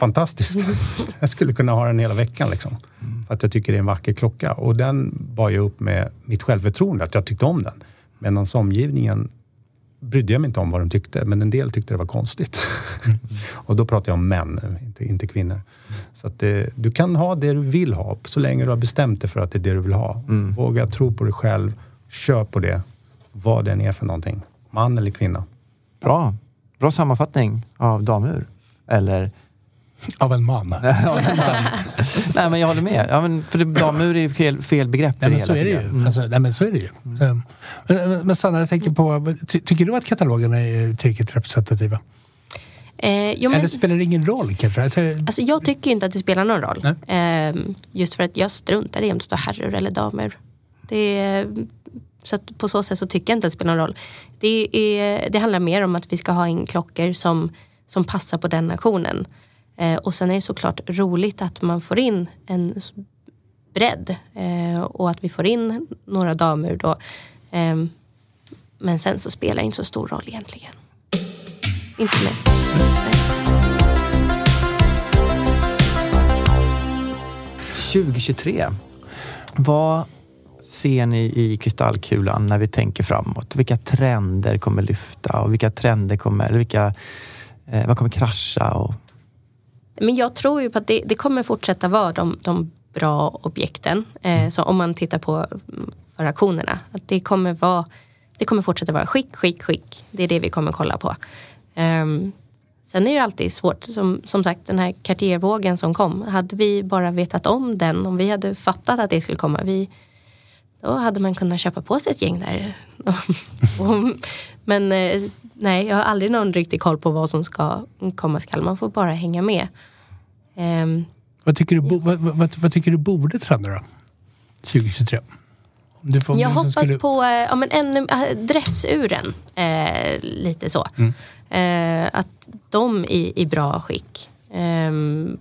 fantastiskt. jag skulle kunna ha den hela veckan liksom. För att jag tycker det är en vacker klocka. Och den bar jag upp med mitt självförtroende, att jag tyckte om den. Medan omgivningen brydde jag mig inte om vad de tyckte, men en del tyckte det var konstigt. och då pratar jag om män, inte, inte kvinnor. Så att det, du kan ha det du vill ha, så länge du har bestämt dig för att det är det du vill ha. Våga tro på dig själv, kör på det, vad den är för någonting. Man eller kvinna.
Bra. Bra sammanfattning av damur. Eller?
Av en man.
Nej, men jag håller med. Ja, men, för det, damur är ju fel, fel begrepp.
Nej, men så är det ju. Alltså, nej, men så är det ju. Så, Men, men Sanna, jag tänker på, ty, tycker du att katalogerna är tillräckligt representativa?
Eh, jo, men,
Eller spelar det ingen roll kanske? Alltså,
alltså, jag tycker inte att det spelar någon roll. Eh, just för att jag struntar i om det står herrur eller damer. Det är, så att på så sätt så tycker jag inte att det spelar någon roll. Det, är, det handlar mer om att vi ska ha in klockor som, som passar på den nationen. Eh, och sen är det såklart roligt att man får in en bredd eh, och att vi får in några damer då. Eh, men sen så spelar det inte så stor roll egentligen. Inte för mig.
2023. Vad ser ni i kristallkulan när vi tänker framåt? Vilka trender kommer lyfta och vilka trender kommer, eller vilka, eh, vad kommer krascha? Och,
men jag tror ju på att det, det kommer fortsätta vara de, de bra objekten. Eh, så om man tittar på mm, för auktionerna. Att det kommer vara det kommer fortsätta vara skick, skick, skick. Det är det vi kommer kolla på. Ehm, sen är det alltid svårt. Som, som sagt den här Cartier-vågen som kom. Hade vi bara vetat om den. Om vi hade fattat att det skulle komma. Vi, då hade man kunnat köpa på sig ett gäng där. Men eh, nej, jag har aldrig någon riktig koll på vad som ska komma skall. Man får bara hänga med. Ehm,
vad, tycker du, bo, vad, vad, vad tycker du borde trenda då? 2023? Om Du får,
jag hoppas
skulle-
på eh, ja, men ännu, äh, dressuren. Eh, lite så. Eh, att de är i bra skick. Eh,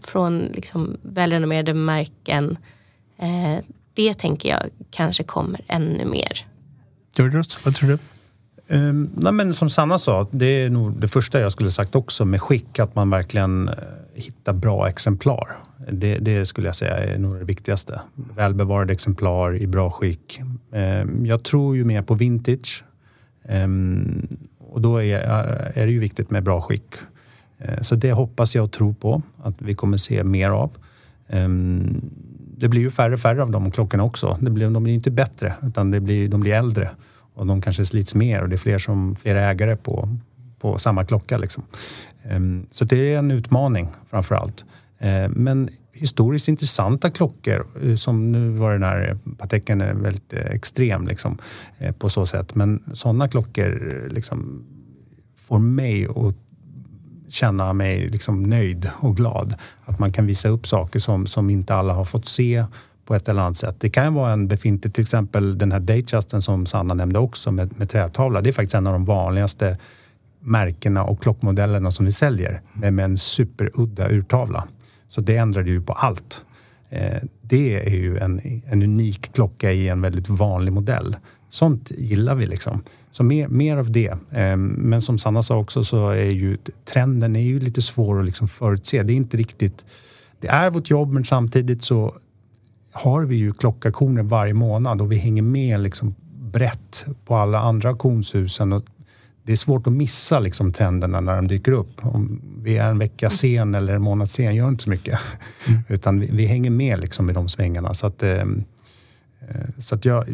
från liksom välrenommerade märken. Eh, det tänker jag kanske kommer ännu mer.
Georgios, vad tror du?
Um, nej men som Sanna sa, det är nog det första jag skulle sagt också med skick, att man verkligen eh, hittar bra exemplar. Det, det skulle jag säga är nog det viktigaste. Välbevarade exemplar i bra skick. Ehm, jag tror ju mer på vintage. Ehm, och då är, är det ju viktigt med bra skick. Eh, så det hoppas jag och tror på att vi kommer se mer av. Ehm, det blir ju färre och färre av de klockorna också. Det blir, de blir inte bättre, utan det blir, de blir äldre. Och de kanske slits mer och det är fler, som, fler ägare på, på samma klocka. Liksom. Ehm, så det är en utmaning framför allt. Ehm, men historiskt intressanta klockor, eh, som nu var den här Pateken är väldigt eh, extrem liksom, eh, på så sätt. Men sådana klockor liksom, får mig att känna mig liksom nöjd och glad. Att man kan visa upp saker som, som inte alla har fått se på ett eller annat sätt. Det kan vara en befintlig, till exempel den här Datejusten som Sanna nämnde också med, med trätavla. Det är faktiskt en av de vanligaste märkena och klockmodellerna som vi säljer med, med en superudda urtavla. Så det ändrade ju på allt. Eh, det är ju en, en unik klocka i en väldigt vanlig modell. Sånt gillar vi liksom. Så mer, mer av det. Eh, men som Sanna sa också så är ju trenden är ju lite svår att liksom förutse. Det är inte riktigt... Det är vårt jobb men samtidigt så har vi ju klockaktioner varje månad och vi hänger med liksom brett på alla andra auktionshusen. Och det är svårt att missa liksom trenderna när de dyker upp. Om vi är en vecka sen eller en månad sen gör inte så mycket. Mm. Utan vi, vi, hänger med liksom i de svängarna. Så att, eh, så att jag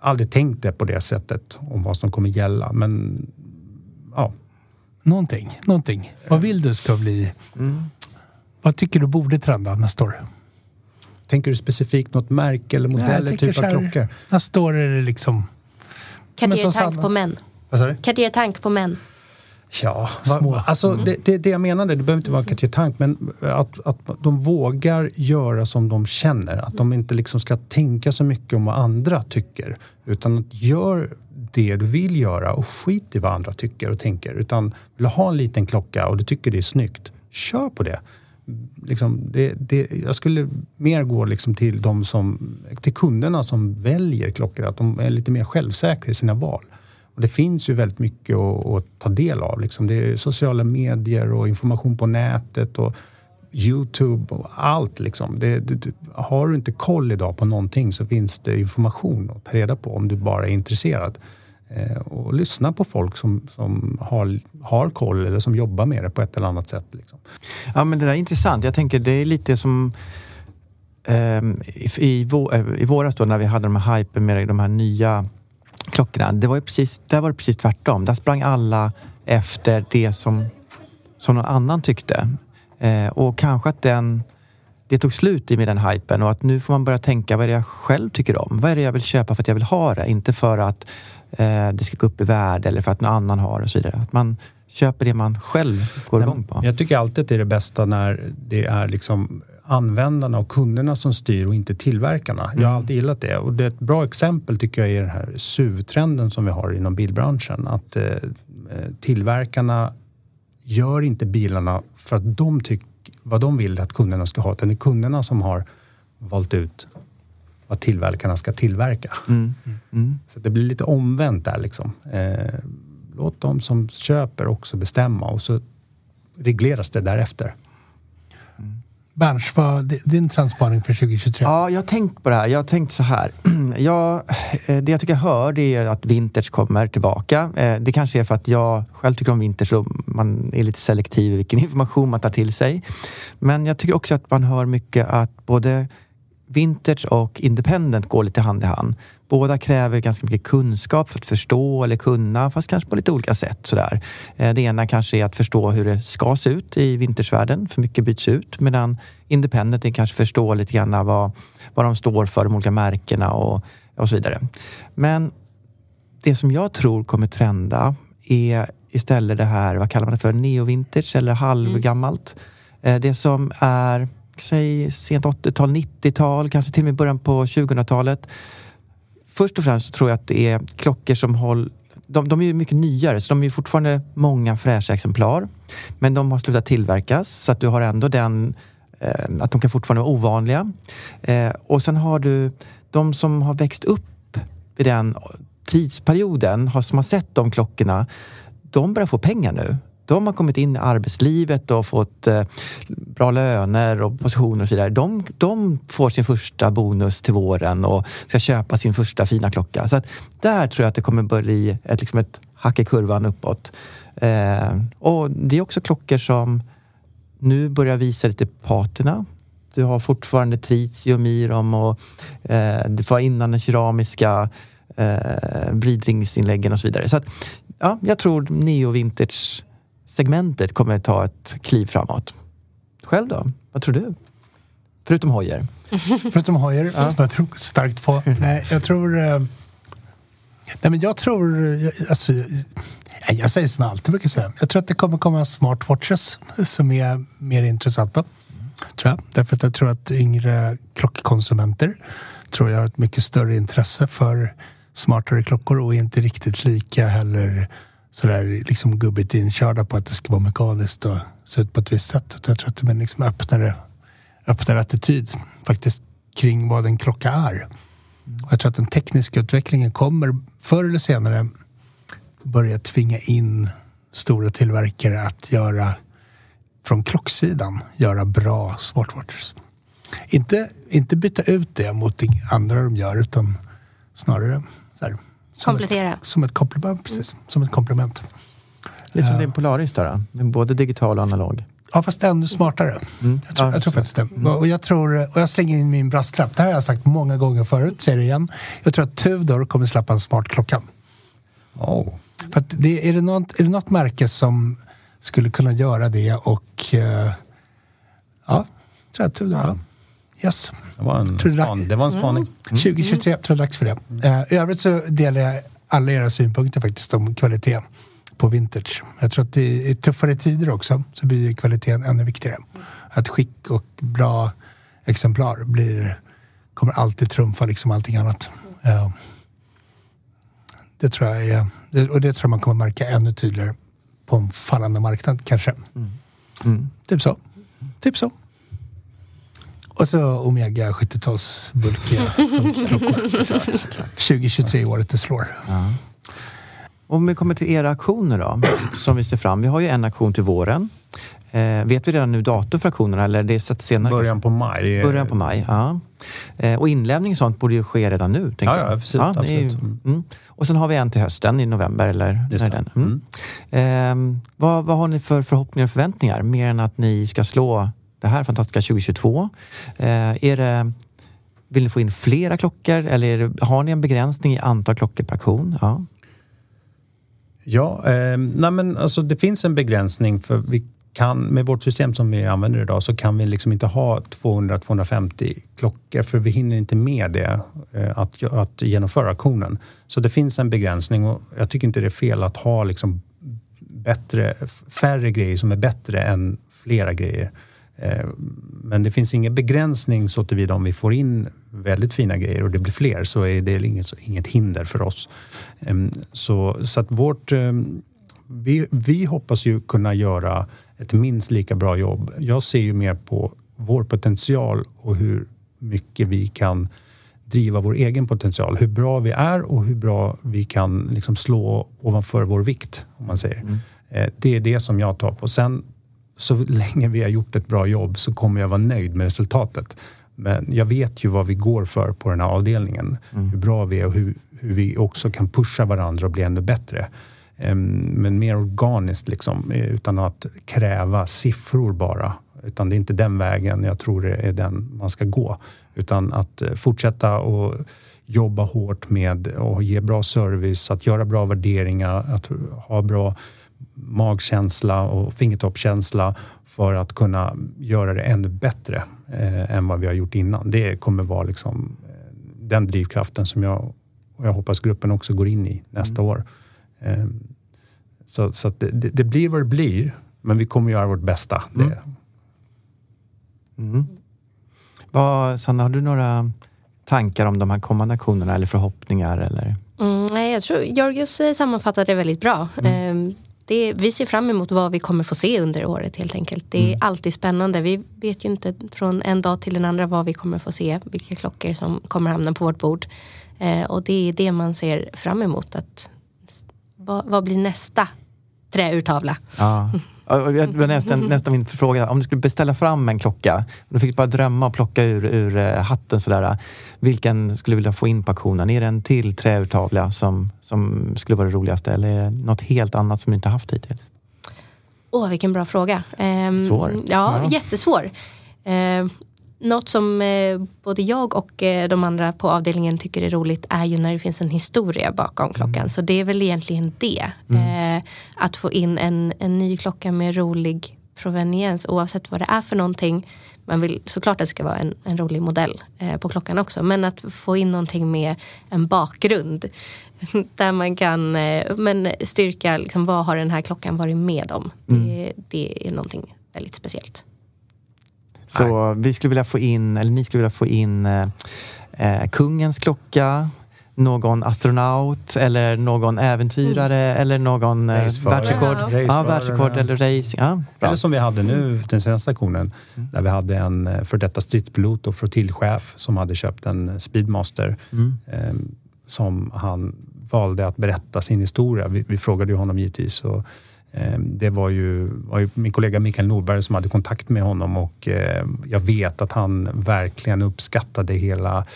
aldrig tänkt det på det sättet om vad som kommer gälla. Men ja.
Någonting, någonting. Vad vill du ska bli? Mm. Vad tycker du borde trenda nästa år?
Tänker du specifikt något märke eller modell eller typ av klockor?
Nästa år är det liksom...
Cartier-tank på män. Cartier-tank på män.
Ja, Små. alltså mm. det, det, det, jag menade, det behöver inte vara Cartier Tank, men att, att de vågar göra som de känner. Att de inte liksom ska tänka så mycket om vad andra tycker. Utan att gör det du vill göra och skit i vad andra tycker och tänker. Utan vill du ha en liten klocka och du tycker det är snyggt, kör på det liksom, det, det, jag skulle mer gå liksom till, de som, till kunderna som väljer klockor, att de är lite mer självsäkra i sina val. Och det finns ju väldigt mycket att, att ta del av. Liksom. Det är sociala medier och information på nätet och Youtube och allt. Liksom. Det, det, har du inte koll idag på någonting så finns det information att ta reda på om du bara är intresserad. Eh, och lyssna på folk som, som har, har koll eller som jobbar med det på ett eller annat sätt. Liksom.
Ja, men det där är intressant. Jag tänker det är lite som eh, i, i, eh, i våras då när vi hade de här hypen med de här nya klockorna. Det var ju precis, där var det precis tvärtom. Där sprang alla efter det som, som någon annan tyckte. Eh, och kanske att den det tog slut i med den hypen och att nu får man börja tänka vad är det jag själv tycker om? Vad är det jag vill köpa för att jag vill ha det? Inte för att eh, det ska gå upp i värde eller för att någon annan har det och så vidare. Att man köper det man själv går igång på.
Jag tycker alltid att det är det bästa när det är liksom användarna och kunderna som styr och inte tillverkarna. Mm. Jag har mm. alltid gillat det. Och det är ett bra exempel tycker jag är den här SUV-trenden som vi har inom bilbranschen. Att eh, tillverkarna gör inte bilarna för att de tycker vad de vill att kunderna ska ha. Utan det är kunderna som har valt ut vad tillverkarna ska tillverka. Mm. Mm. Så det blir lite omvänt där liksom. Eh, låt de som köper också bestämma och så regleras det därefter.
Berns, vad din trendspaning för 2023?
Ja, jag har tänkt på det här. Jag har tänkt så här. Jag, eh, det jag tycker jag hör det är att vintage kommer tillbaka. Eh, det kanske är för att jag själv tycker om vintage och man är lite selektiv i vilken information man tar till sig. Men jag tycker också att man hör mycket att både vintage och independent går lite hand i hand. Båda kräver ganska mycket kunskap för att förstå eller kunna, fast kanske på lite olika sätt. Sådär. Eh, det ena kanske är att förstå hur det ska se ut i vintersvärlden, för mycket byts ut. Medan independent är kanske förstå lite grann vad, vad de står för, de olika märkena och, och så vidare. Men det som jag tror kommer trenda är istället det här, vad kallar man det för, neovintage eller halvgammalt. Mm. Det som är säg sent 80-tal, 90-tal, kanske till och med början på 2000-talet. Först och främst tror jag att det är klockor som håller de, de är mycket nyare, så de är fortfarande många fräscha exemplar. Men de har slutat tillverkas, så att du har ändå den... Eh, att de kan fortfarande vara ovanliga. Eh, och sen har du de som har växt upp i den tidsperioden, har, som har sett de klockorna, de börjar få pengar nu de har kommit in i arbetslivet och fått eh, bra löner och positioner och så vidare. De, de får sin första bonus till våren och ska köpa sin första fina klocka. Så att där tror jag att det kommer bli ett, liksom ett hack i kurvan uppåt. Eh, och det är också klockor som nu börjar visa lite patina. Du har fortfarande tritium i dem och eh, det var innan den keramiska eh, vridringsinläggen och så vidare. Så att, ja, jag tror neo vintage segmentet kommer ta ett kliv framåt. Själv då? Vad tror du? Förutom hojer.
Förutom hojer, som jag tror starkt på. Nej, jag tror... eh, Nej, men jag tror... eh, Alltså, jag säger som jag alltid brukar säga. Jag tror att det kommer komma smartwatches som är mer intressanta. Tror jag. Därför att jag tror att yngre klockkonsumenter tror jag har ett mycket större intresse för smartare klockor och inte riktigt lika heller sådär liksom gubbigt inkörda på att det ska vara mekaniskt och se ut på ett visst sätt. Utan Jag tror att det är en liksom öppnare, öppnare attityd faktiskt kring vad en klocka är. Och jag tror att den tekniska utvecklingen kommer förr eller senare börja tvinga in stora tillverkare att göra från klocksidan göra bra smartwatches. Inte, inte byta ut det mot det andra de gör utan snarare så här, som
Komplettera.
Ett, som ett komplement. Precis, som ett komplement.
Lite som din Polaris då, då. Både digital och analog.
Ja, fast ännu smartare. Jag, tror,
Ja,
jag tror faktiskt det. Och, jag tror, och jag slänger in min brasklapp. Det här har jag sagt många gånger förut, säger det igen. Jag tror att Tudor kommer släppa en smart klocka.
Oh.
För att det, är, det något, är det något märke som skulle kunna göra det och... eh, ja, tror jag Tudor. Ja. Yes.
Det var en,
Tror du det-
span, det var en spaning.
2023 tror jag dags för det. Eh, I övrigt så delar jag alla era synpunkter faktiskt om kvalitet på vintage. Jag tror att i, i tuffare tider också så blir kvaliteten ännu viktigare. Att skick och bra exemplar blir, kommer alltid trumfa liksom allting annat. Eh, det tror jag är, och det tror jag man kommer märka ännu tydligare på en fallande marknad kanske. Typ så. Typ så. Och så Omega 70-tals bulkiga klockor. 2023 året det slår.
Om vi kommer till era aktioner då, som vi ser fram. Vi har ju en aktion till våren. Eh, vet vi redan nu datum för aktionerna eller det är sett senare?
Början på maj.
Början på maj, ja. Eh, och inlämning och sånt borde ju ske redan nu.
Ja, ja, precis,
är ju-
absolut.
mm. Och sen har vi en till hösten i november eller
Just
när är den? Mm. Eh, vad, vad har ni för förhoppningar och förväntningar? Mer än att ni ska slå det här fantastiska 2022. Eh, är det, vill ni få in flera klockor eller är det, har ni en begränsning i antal klockor per auktion? Ja.
Ja, eh, nej men alltså det finns en begränsning för vi kan, med vårt system som vi använder idag så kan vi liksom inte ha 200-250 klockor för vi hinner inte med det eh, att, att genomföra auktionen. Så det finns en begränsning och jag tycker inte det är fel att ha liksom bättre, färre grejer som är bättre än flera grejer. Eh, Men det finns ingen begränsning så tillvida om vi får in väldigt fina grejer och det blir fler så är det inget, inget hinder för oss. Em, Så, så att vårt... em, Vi, vi hoppas ju kunna göra ett minst lika bra jobb. Jag ser ju mer på vår potential och hur mycket vi kan driva vår egen potential. Hur bra vi är och hur bra vi kan liksom slå ovanför vår vikt, om man säger. Eh, Det är det som jag tar på. Sen så länge vi har gjort ett bra jobb så kommer jag vara nöjd med resultatet. Men jag vet ju vad vi går för på den här avdelningen. Hur bra vi är och hur, hur vi också kan pusha varandra och bli ännu bättre. Em, Men mer organiskt liksom, eh, utan att kräva siffror bara. Utan det är inte den vägen jag tror det är den man ska gå. Utan att eh, fortsätta och jobba hårt med att ge bra service, att göra bra värderingar, att ha bra magkänsla och fingertoppskänsla för att kunna göra det ännu bättre eh, än vad vi har gjort innan. Det kommer vara liksom, eh, den drivkraften som jag och jag hoppas gruppen också går in i nästa år. Eh, så så att det, det, det blir vad det blir, men vi kommer göra vårt bästa. Det,
Vad, Sanna, har du några tankar om de här kommande aktionerna eller förhoppningar? Eller?
Mm, nej, jag tror Georgios eh, sammanfattade det väldigt bra. Eh, Det, vi ser fram emot vad vi kommer få se under året helt enkelt. Det är alltid spännande. Vi vet ju inte från en dag till den andra vad vi kommer få se. Vilka klockor som kommer hamna på vårt bord. Eh, och det är det man ser fram emot. Att, vad, vad blir nästa träurtavla?
Ja. Det var nästan, nästan min fråga. Om du skulle beställa fram en klocka, du fick bara drömma och plocka ur, ur eh, hatten sådär. Vilken skulle du vilja få in på auktionen? Är det en till träurtavla som, som skulle vara det roligaste eller är det något helt annat som du inte haft hittills?
Åh, vilken bra fråga. Ehm,
Svår.
Ja,
Ja.
jättesvår. Ehm, något som eh, både jag och eh, de andra på avdelningen tycker är roligt är ju när det finns en historia bakom klockan. Så det är väl egentligen det. Att få in en, en ny klocka med rolig proveniens oavsett vad det är för någonting. Man vill såklart att det ska vara en, en rolig modell eh, på klockan också. Men att få in någonting med en bakgrund. Där man kan eh, men styrka, liksom, vad har den här klockan varit med om?
Mm.
Det, det är någonting väldigt speciellt.
Så vi skulle vilja få in, eller ni skulle vilja få in eh, eh, kungens klocka, någon astronaut eller någon äventyrare eller någon eh, världsrekord. Ja, världsrekord eller racing. Ja.
Eller som vi hade nu, den senaste aktionen, där vi hade en eh, för detta stridspilot och flottiljchef som hade köpt en Speedmaster. Eh, som han valde att berätta sin historia. Vi, vi frågade ju honom givetvis. Och, eh, det var ju, var ju min kollega Mikael Norberg som hade kontakt med honom och eh, jag vet att han verkligen uppskattade hela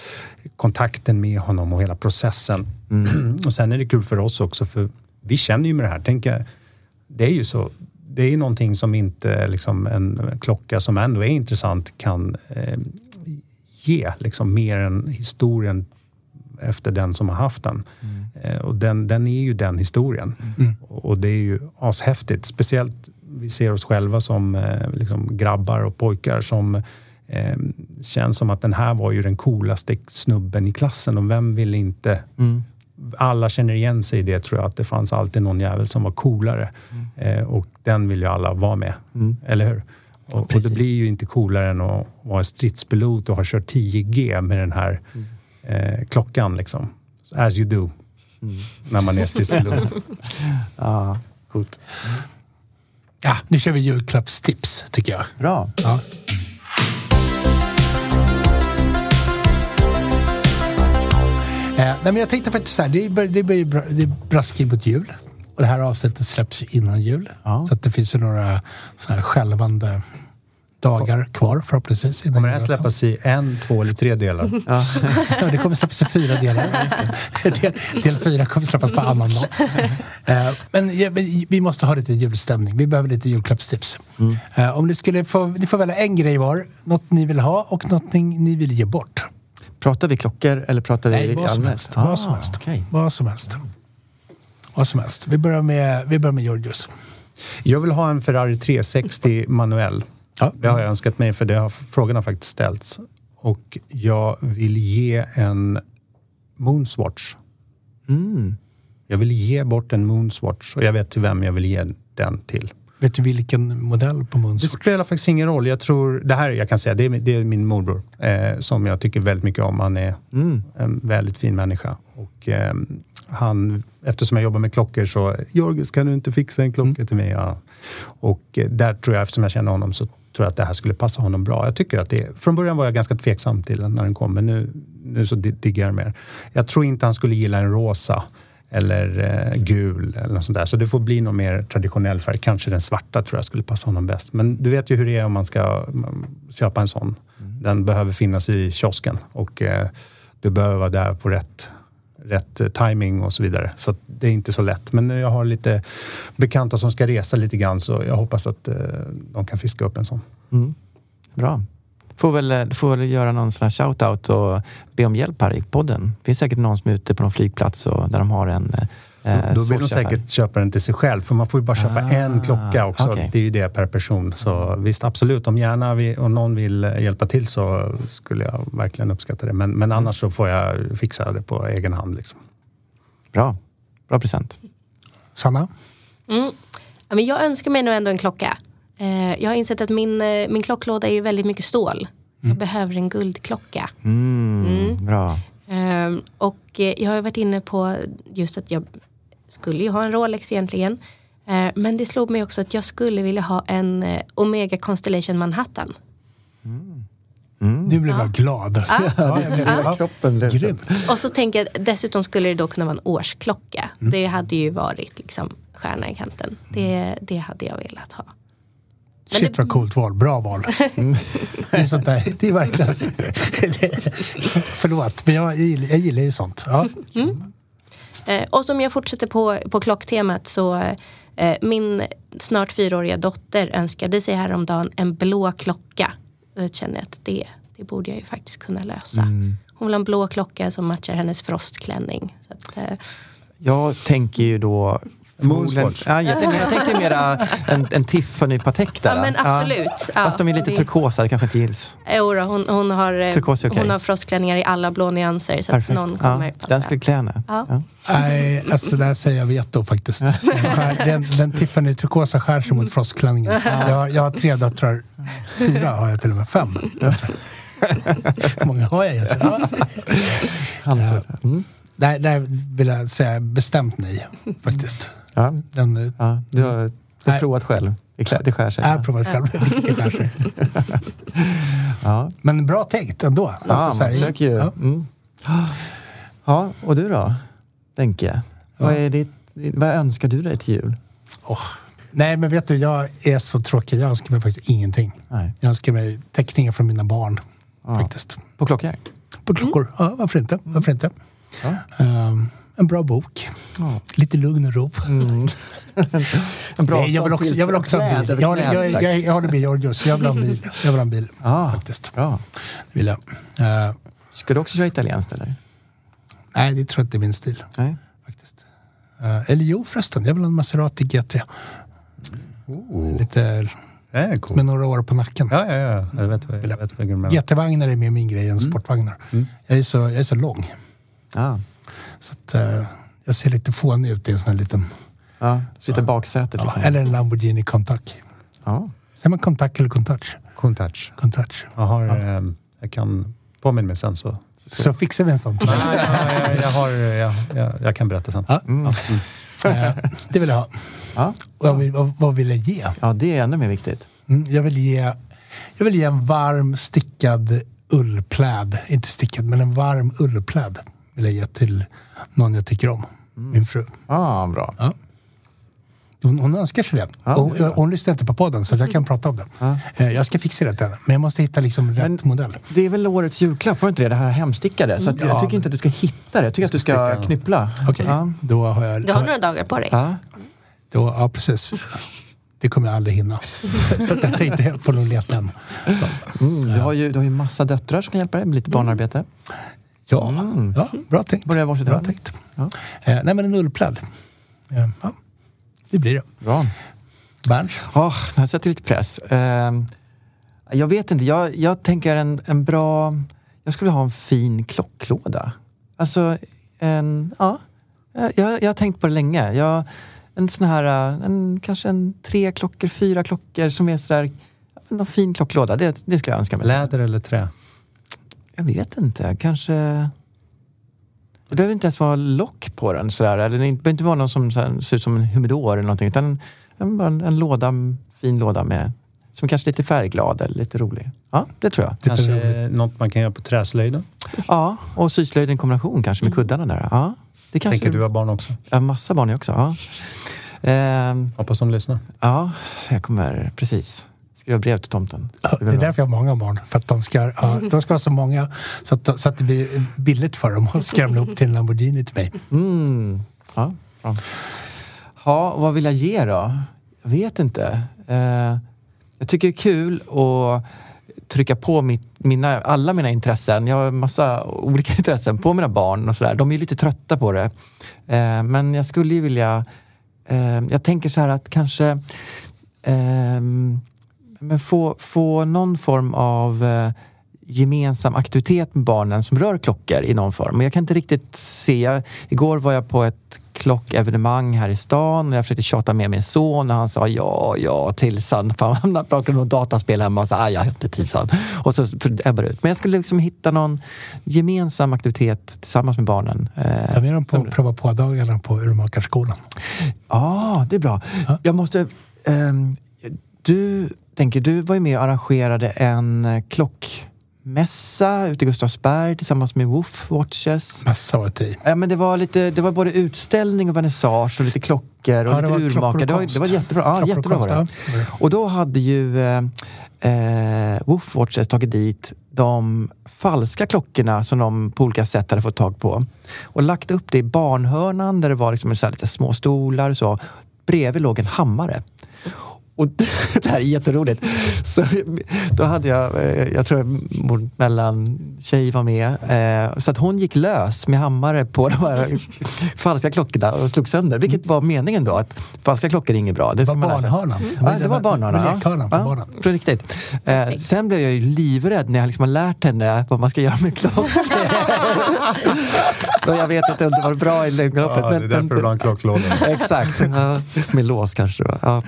kontakten med honom och hela processen. och sen är det kul för oss också för vi känner ju med det här. Tänk, det är ju så. Det är ju någonting som inte liksom en klocka som ändå är intressant kan eh, ge liksom mer än historien efter den som har haft den. Eh, och den, den är ju den historien. Och, och det är ju ashäftigt. Speciellt vi ser oss själva som eh, liksom grabbar och pojkar som eh, känns som att den här var ju den coolaste snubben i klassen och vem vill inte alla känner igen sig i det tror jag, att det fanns alltid någon jävel som var coolare. Eh, och den vill ju alla vara med. Eller hur? Och, och det blir ju inte coolare än att vara stridspilot och ha kört 10G med den här eh, klockan. Liksom. As you do. När man är stridspilot.
Ja, coolt.
Ja, nu kör vi julklappstips tycker jag.
Bra.
Ja. Eh, nej, men jag tänkte faktiskt så här, det, bör, det, blir bra, det braskar mot jul. Och det här avsnittet släpps innan jul.
Ja.
Så att det finns ju några så här skälvande dagar kvar förhoppningsvis.
Kommer det här släppas i en, två eller tre delar?
Ja, det kommer släppas i fyra delar. Del, del fyra kommer släppas på annan dag. Eh, Men vi måste ha lite julstämning. Vi behöver lite julklappstips. Eh, Om ni skulle få, ni får välja en grej var. Något ni vill ha och något ni vill ge bort.
Pratar vi klockor eller pratar vi
Nej, vad som
allmänt?
helst. Vad som
Ah,
helst.
okej.
Vad som helst. Vad som helst. Vi börjar med, vi börjar med Georgios.
Jag vill ha en Ferrari 360 manuell.
Ja.
Det har jag önskat mig för det har, frågan har faktiskt ställts. Och jag vill ge en Moonswatch.
Mm.
Jag vill ge bort en Moonswatch och jag vet till vem jag vill ge den till.
Vet du vilken modell på
Det
Moonswatch?
spelar faktiskt ingen roll. Jag tror, det här jag kan säga, det är, det är min morbror eh, som jag tycker väldigt mycket om. Han är en väldigt fin människa. Och, eh, han, eftersom jag jobbar med klockor så, Georgios kan du inte fixa en klocka till mig? Ja. Och eh, där tror jag, eftersom jag känner honom, så tror att det här skulle passa honom bra. Jag tycker att det, från början var jag ganska tveksam till den när den kom, men nu, nu så di- diggar jag mer. Jag tror inte han skulle gilla en rosa eller eh, gul eller något sånt där. Så det får bli någon mer traditionell färg. Kanske den svarta tror jag skulle passa honom bäst. Men du vet ju hur det är om man ska mm, köpa en sån. Den behöver finnas i kiosken och eh, du behöver vara där på rätt, rätt eh, timing och så vidare. Så att det är inte så lätt. Men jag har lite bekanta som ska resa lite grann så jag hoppas att eh, de kan fiska upp en sån. Mm.
Bra. Får väl, du får väl göra någon sån här shout-out och be om hjälp här i podden. Det finns säkert någon som är ute på någon flygplats och där de har en eh, eh,
Då vill de säkert köpa den till sig själv, för man får ju bara köpa
Ah,
en klocka också.
okej.
Det är ju det per person. Så visst, absolut, om gärna vi, om någon vill hjälpa till så skulle jag verkligen uppskatta det. Men, men annars så får jag fixa det på egen hand. Liksom.
Bra. Bra present.
Sanna?
Mm. Men jag önskar mig nog ändå en klocka. Eh, jag har insett att min, eh, min klocklåda är ju väldigt mycket stål. Jag behöver en guldklocka.
Mm, Bra.
Ehm, och eh, jag har varit inne på just att jag skulle ju ha en Rolex egentligen. Eh, men det slog mig också att jag skulle vilja ha en eh, Omega Constellation Manhattan.
Nu blev jag glad. Ja, jag blev, ja.
Kroppen.
Grymt.
Och så tänker jag dessutom skulle det då kunna vara en årsklocka. Det hade ju varit liksom stjärna i kanten. Det, det hade jag velat ha. Men
Shit
det-
vad coolt val. Bra val. Det är sånt där. Det är verkligen... Förlåt, men jag gillar, jag gillar ju sånt. Ja.
Eh, och som jag fortsätter på, på klocktemat så eh, min snart fyraåriga dotter önskade sig häromdagen en blå klocka. Jag känner att det, det borde jag ju faktiskt kunna lösa. Hon vill ha en blå klocka som matchar hennes frostklänning. Att, eh,
Jag tänker ju då
Moonswatch.
Ja, jag, tänkte, jag tänkte mera en, en Tiffany Patek där.
Ja, men absolut. Ja,
Fast de är lite
det-
turkosa, det kanske inte gills.
Jo då, hon, hon, har, eh,
Turkos okej.
hon har frostklänningar i alla blå nyanser så att
Perfekt.
någon kommer
ja,
passa.
den skulle klä henne.
Ja.
Ja.
Nej, alltså där säger jag veto faktiskt. Den, den, den Tiffany turkosa skär sig mot frostklänningen. Jag, har- jag har tre döttrar. Fyra har jag till och med. Fem. Hur många har jag egentligen?
Mm.
Där, där vill jag säga bestämt nej faktiskt.
Ja.
Den eh,
Ja, du har, du har
Nej.
provat själv. Det, klä, det skär sig.
är provat själv, det skär sig.
Ja.
Men bra tänkt ändå.
Ja,
Alltså, så här,
man försöker ju.
ja.
Mm. Ja, och du då? Denke? Vad, är ditt, vad önskar du dig till jul?
Åh. Nej, men vet du, jag är så tråkig. Jag önskar mig faktiskt ingenting.
Nej.
Jag önskar mig teckningar från mina barn.
Ja.
Faktiskt.
På klockor?
På klockor. Ja, varför inte? Varför inte?
Ja.
Ehm, en bra bok.
Ja.
Lite lugn och ro.
En bra
Nej, jag vill också, jag vill också ha en bil. Jag, håller- jag, jag, jag håller med Georgios. Jag vill ha en bil. Jag vill ha en bil.
Ah,
Faktiskt.
bra.
Det vill jag. Ehm,
Ska du också köra italienskt eller?
nej, det tror jag inte är min stil.
Nej.
Faktiskt. Ehm, eller jo förresten, jag vill ha en Maserati GT. Lite
Det är coolt.
med några år på nacken.
Ja, ja, ja. Jag vet jag vet du menar.
GT-vagnar är mer min grej än sportvagnar. Jag, är så, jag är så lång.
Ja.
Så att, eh, jag ser lite fånig ut i en sån här liten...
ja. Sitter i baksätet
Ja,
liksom.
eller en Lamborghini Countach.
Ja.
Säger man Countach eller Countach?
Countach.
Countach.
Jag, har, ehm, jag kan påminna mig sen så.
Så fixar vi en sån.
Ja, jag, jag, har, jag, jag, jag kan berätta sen.
Ja. Eh, det vill jag ha.
Ja.
Och jag vill, vad, vad vill jag ge?
ja, det är ännu mer viktigt.
Mm, jag, vill ge jag vill ge en varm stickad ullpläd. Inte stickad, men en varm ullpläd vill jag ge till någon jag tycker om. Min fru.
Ja, bra.
Hon, hon önskar sig det.
Ja,
och,
det
hon, hon lyssnar inte på podden så jag kan prata om det.
Ja.
Eh, jag ska fixa det till henne. Men jag måste hitta liksom rätt
Men-
modell.
Det är väl årets julklapp, var det inte det? Det här hemstickade. Så att jag
Ja,
tycker inte att du ska hitta det. Jag tycker att du ska
sticka.
knyppla.
Okej,
Ja.
då har jag...
Du har några dagar på dig.
Ja.
Då, ja, precis. Det kommer jag aldrig hinna. så att jag tänkte jag får nog leta en.
Mm, du, har ju, du har ju massa döttrar som kan hjälpa dig med lite barnarbete.
Ja, ja, bra tänkt.
Börjar varsitt
Bra tänkt.
Ja.
Eh, nej, men en ullpläd. Eh, ja, det blir det.
Bra.
Berns?
Oh, här sätter lite press. Ehm, jag vet inte, jag, jag tänker en, en bra... Jag skulle vilja ha en fin klocklåda. Alltså, en... Ja, jag, jag har tänkt på det länge. Jag, en sån här, eh, en, kanske en tre klockor, fyra klockor som är sådär... Någon fin klocklåda, det, det skulle jag önska mig.
Läder eller trä?
Jag vet inte, kanske... Det behöver inte ens vara lock på den sådär. Eller det behöver inte vara någon som så här, ser ut som en humidor eller någonting. Utan en, en, en låda, fin låda med... Som kanske är lite färgglad eller lite rolig. Ja, det tror jag.
Kanske något man kan göra på träslöjden?
Ja, och syslöjd i en kombination kanske med kuddarna där. Ja, det kanske...
Tänker du har barn också?
Ja, massa barn jag också. Ja. Ehm,
Hoppas de lyssnar.
ja, jag kommer precis skriva brev till tomten.
Ja,
Det
är därför jag har många barn. För att de ska, ja, de ska vara så många så att, så att det blir billigt för dem att skramla upp till en Lamborghini till mig.
Mm. Ja, bra. Ja, vad vill jag ge då? Jag vet inte. Eh, jag tycker det är kul att trycka på mitt, mina, alla mina intressen. Jag har en massa olika intressen på mina barn och sådär. De är lite trötta på det. Eh, men jag skulle ju vilja... Eh, jag tänker så här att kanske ehm, men få, få någon form av eh, gemensam aktivitet med barnen som rör klockor i någon form. Men jag kan inte riktigt se. Jag, igår var jag på ett klockevenemang här i stan och jag försökte tjata med min son och han sa ja, ja tills han, för han pratade om dataspel hemma och sa "Aj, jag har inte tid. Och så ebbade ut. Men jag skulle liksom hitta någon gemensam aktivitet tillsammans med barnen. Eh,
Ta med dem på
som-
prova på-dagarna på urmakarskolan.
Ja, det är bra. Jag måste... ehm, du, tänker, du var ju med och arrangerade en eh, klockmässa ute i Gustavsberg tillsammans med Woof Watches.
Massa var det i.
Ja, men det, var lite, det var både utställning och vernissage och lite klockor och
Ja, det var
lite urmakare. Det var, det var jättebra. Ja,
Klockor och
jättebra var det.
var.
Och då hade ju eh, eh, Woof Watches tagit dit de falska klockorna som de på olika sätt hade fått tag på och lagt upp det i barnhörnan där det var liksom så lite små stolar och så. Bredvid låg en hammare. Och det här är jätteroligt. Så, då hade jag, eh, jag tror mellan tjej var med, eh, så att hon gick lös med hammare på de här falska klockorna och slog sönder. Vilket var meningen då, att falska klockor är inget bra.
Det var barnhörnan.
Ja, det var barnhörnan.
Lekhörnan för barnen.
På riktigt. Eh, sen blev jag ju livrädd när jag liksom har lärt henne vad man ska göra med klockor. så jag vet inte om det var bra i längdloppet.
Ja, det är därför du la en klocklåda.
Exakt, ja, med lås kanske. Ja.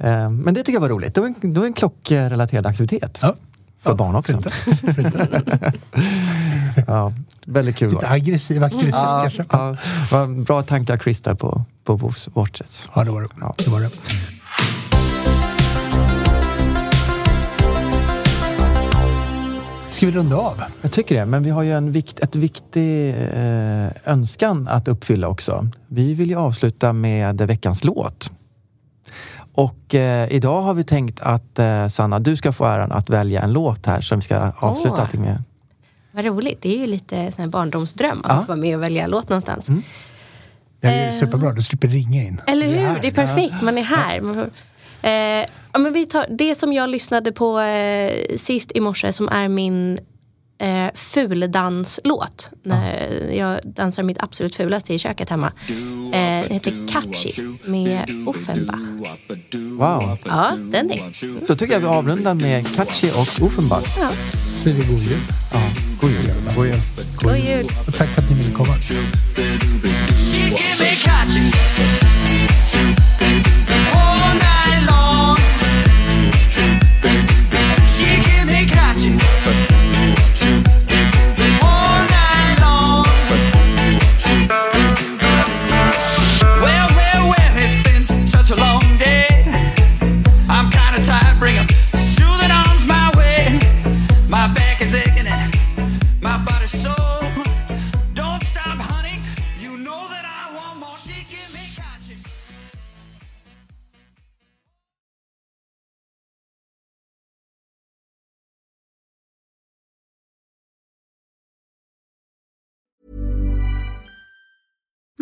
Eh, Men det tycker jag var roligt. Det var en, det var en klockrelaterad aktivitet.
Ja.
För
Ja,
barn också.
fint. Fint.
ja, väldigt kul.
Lite aggressiv aktivitet
Ja,
kanske.
ja, vad bra tankar Chris där på, på Wolves Watches.
Ja, det var det.
Ja.
det, var det. Ska vi runda av?
Jag tycker det, men vi har ju en vikt, ett viktig eh, önskan att uppfylla också. Vi vill ju avsluta med veckans låt. Och eh, idag har vi tänkt att eh, Sanna, du ska få äran att välja en låt här som vi ska avsluta
Åh.
allting med.
Vad roligt. Det är ju lite sån här barndomsdröm att
Ja.
vara med och välja låt någonstans.
Det är ju superbra, du slipper ringa in.
Eller hur? Det är perfekt. Man är här. Man får- Eh, ja, men vi tar det som jag lyssnade på eh, sist i morse som är min eh, fuldanslåt. När jag dansar mitt absolut fulaste i köket hemma. Eh, heter Catchy med Offenbach.
Wow!
Ja, den är.
Då tycker jag vi avrundar med Catchy och Offenbach.
Säger vi god jul.
Ja, god jul.
God jul.
God jul.
Och tack för att ni ville komma.
Well,